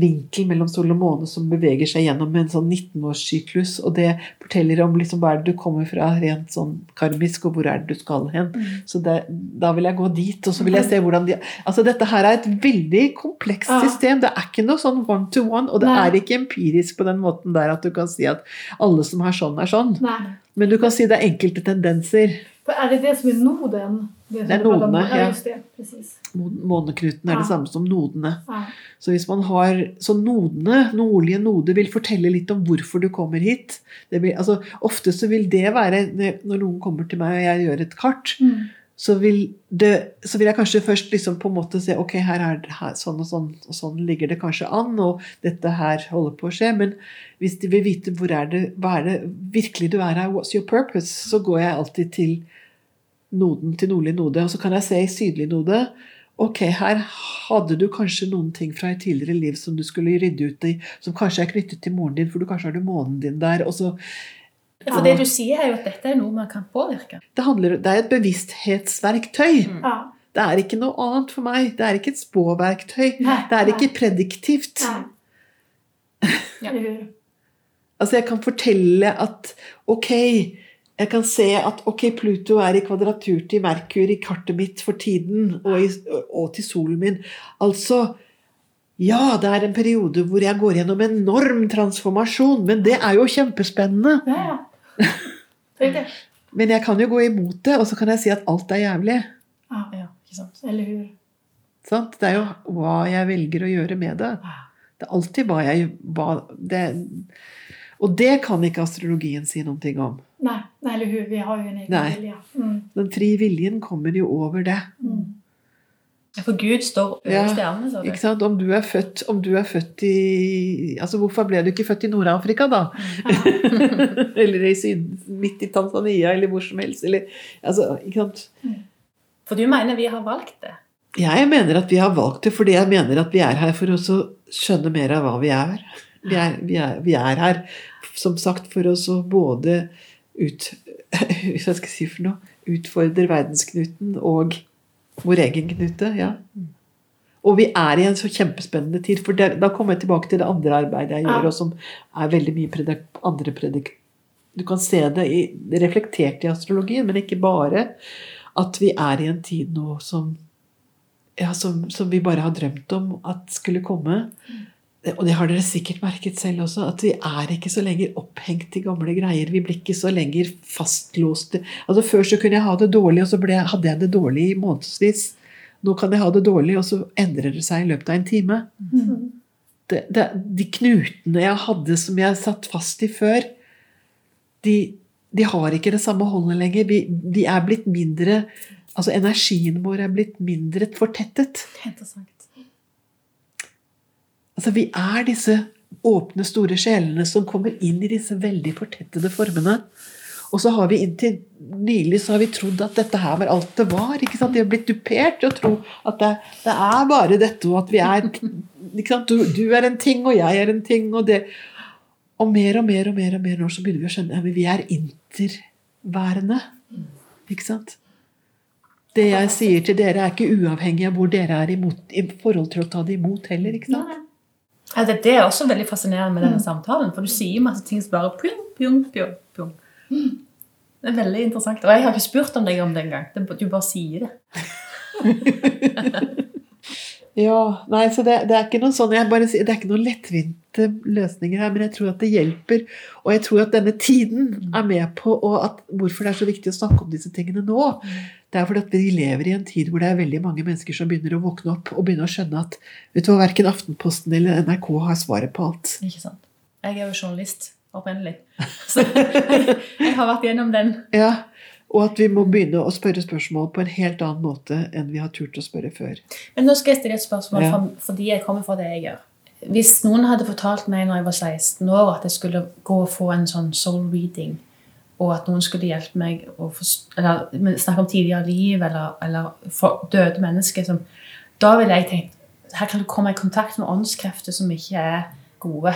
vinkel mellom sol og måne som beveger seg gjennom en sånn 19-årssyklus. Og det forteller om liksom hva er det du kommer fra rent sånn karmisk, og hvor er det du skal hen. Så det, da vil jeg gå dit, og så vil jeg se hvordan de Altså Dette her er et veldig komplekst Ja. system. Det er ikke noe sånn one to one, og det Nei. er ikke empirisk på den måten der at du kan si at alle som har sånn, er sånn. Nei. Men du kan si det er enkelte tendenser. For är det det som är noden? Det, Det er nodene. Ja, ja. Måneknuten er det samme som nodene. Ja. Så hvis man har Så nodene, nordlige noder, vil fortelle litt om hvorfor du kommer hit. Det vil, altså, ofte så vil det være Når noen kommer til meg og jeg gjør et kart, Mm. Så vil, det, så vil jeg kanskje først liksom på en måte se ok, her er det her, sånn og sånn, og sånn ligger det kanskje an, og dette her holder på å skje. Men hvis de vil vite hvor er det, hva er det virkelig du er her, what's your purpose, så går jeg alltid til noden til nordlig node. Og så kan jeg se i sydlig node Ok, her hadde du kanskje noen ting fra et tidligere liv som du skulle rydde ut i, som kanskje er knyttet til moren din, for du kanskje har du månen din der. og så For det du sier, er jo at dette er noe man kan påvirke. det, handler, det er et bevissthetsverktøy. Mm. Ja. Det er ikke noe annet for meg. Det er ikke et spåverktøy. Nei, Det er ikke prediktivt. Ja. Altså, jeg kan fortelle at ok, jeg kan se at ok, Pluto er i kvadratur til Merkur i kartet mitt for tiden, og, i, og til solen min. Altså Ja, det er en periode hvor jeg går gjennom enorm transformasjon, men det er jo kjempespennende. Ja, ja. Men jeg kan jo gå imot det, og så kan jeg si at alt er jævlig. Ja. Ja, ikke sant? Eller hur? Sant? Det er jo hva jeg velger å gjøre med det. Det er alltid hva jeg hva, det, Og det kan ikke astrologien si noe om. Nei, Nei eller hur? Vi har jo en egen vilje. Mm. Den frie viljen kommer jo over det. Mm. For Gud står over Ja, stjernene, sa du. Ikke sant? Om du er født, om du er født i Altså, hvorfor ble du ikke født i Nord-Afrika, da? [laughs] eller i syd, midt i Tanzania, eller hvor som helst. Eller, altså, ikke sant? For du mener vi har valgt det? Jeg mener at vi har valgt det fordi jeg mener at vi er her for å skjønne mer av hva vi er. Vi er, vi er, vi er her som sagt for å både ut, [laughs] hva skal jeg si for noe, utfordre verdensknuten og vår egen knute. ja. Og vi er i en så kjempespennende tid. For det, da kommer jeg tilbake til det andre arbeidet jeg gjør, og som er veldig mye predik, andre predik... Du kan se det i, reflektert i astrologien, men ikke bare. At vi er i en tid nå som ja, som, som vi bare har drømt om at skulle komme. Og det har dere sikkert merket selv også, at vi er ikke så lenger opphengt i gamle greier. Vi blir ikke så lenger fastlåste. Altså Før så kunne jeg ha det dårlig, og så ble, hadde jeg det dårlig i månedsvis. Nå kan jeg ha det dårlig, og så endrer det seg i løpet av en time. Mm. Det, det, de knutene jeg hadde som jeg satt fast i før, de, de har ikke det samme holdet lenger. Vi, de er blitt mindre Altså energien vår er blitt mindre fortettet. Interessant. Altså, vi er disse åpne, store sjelene som kommer inn i disse veldig fortettede formene. Og så har vi inntil nylig så har vi trodd at dette her var alt det var. ikke sant? De har blitt dupert til å tro at det, det er bare dette, og at vi er ikke sant? Du, du er en ting, og jeg er en ting, og det Og mer og mer og mer og mer nå så begynner vi å skjønne at vi er interværende. Ikke sant? Det jeg sier til dere, er ikke uavhengig av hvor dere er imot, i forhold til å ta det imot heller. ikke sant? Ja, det, det er også veldig fascinerende med denne samtalen, for du sier masse ting som bare pjong, pjong, pjong, pjong. Det er veldig interessant. Og jeg har ikke spurt om deg om det engang. Det- Du bare sier det. [laughs] Ja, nei, så det, det er ikke noen sånn, jeg bare sier, det er ikke noen lettvinte løsninger her, men jeg tror at det hjelper. Og jeg tror at denne tiden er med på og at hvorfor det er så viktig å snakke om disse tingene nå. Det er fordi at vi lever i en tid hvor det er veldig mange mennesker som begynner å våkne opp og begynner å skjønne at vet du hva, verken Aftenposten eller NRK har svaret på alt. Ikke sant? Jeg er jo journalist opprinnelig. Så [laughs] jeg har vært gjennom den. Ja, Og at vi må begynne å spørre spørsmål på en helt annen måte enn vi har turt å spørre før. Men nå skal jeg stille et spørsmål Ja. fordi jeg kommer fra det jeg gjør. Hvis noen hadde fortalt meg når jeg var 16 år at jeg skulle gå og få en sånn soul reading, og at noen skulle hjelpe meg å eller snakke om tidligere liv eller, eller døde mennesker som, Da ville jeg tenkt her kan du komme i kontakt med åndskrefter som ikke er gode.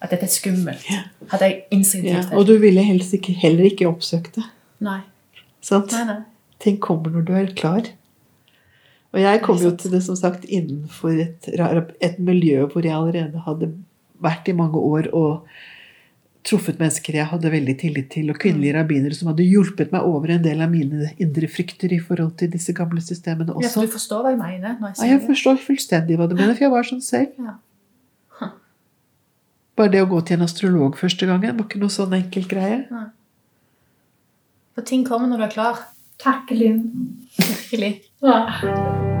At dette er skummelt. Hadde jeg instinktivt Ja, og du ville helst ikke, heller ikke oppsøkt det. Nei. Sant? Nei, nei. Ting kommer når du er klar. Og jeg kom jo til det som sagt innenfor et, et miljø hvor jeg allerede hadde vært i mange år og truffet mennesker jeg hadde veldig tillit til, og kvinnelige rabbinere som hadde hjulpet meg over en del av mine indre frykter i forhold til disse gamle systemene Ja, for du forstår hva jeg mener når jeg Ja, jeg forstår fullstendig hva du mener, for jeg var sånn selv. Ja. Bare det å gå til en astrolog første gangen var ikke noe sånn enkel greie. For ting kommer når du er klar. Takk, Linn. Virkelig. Ja.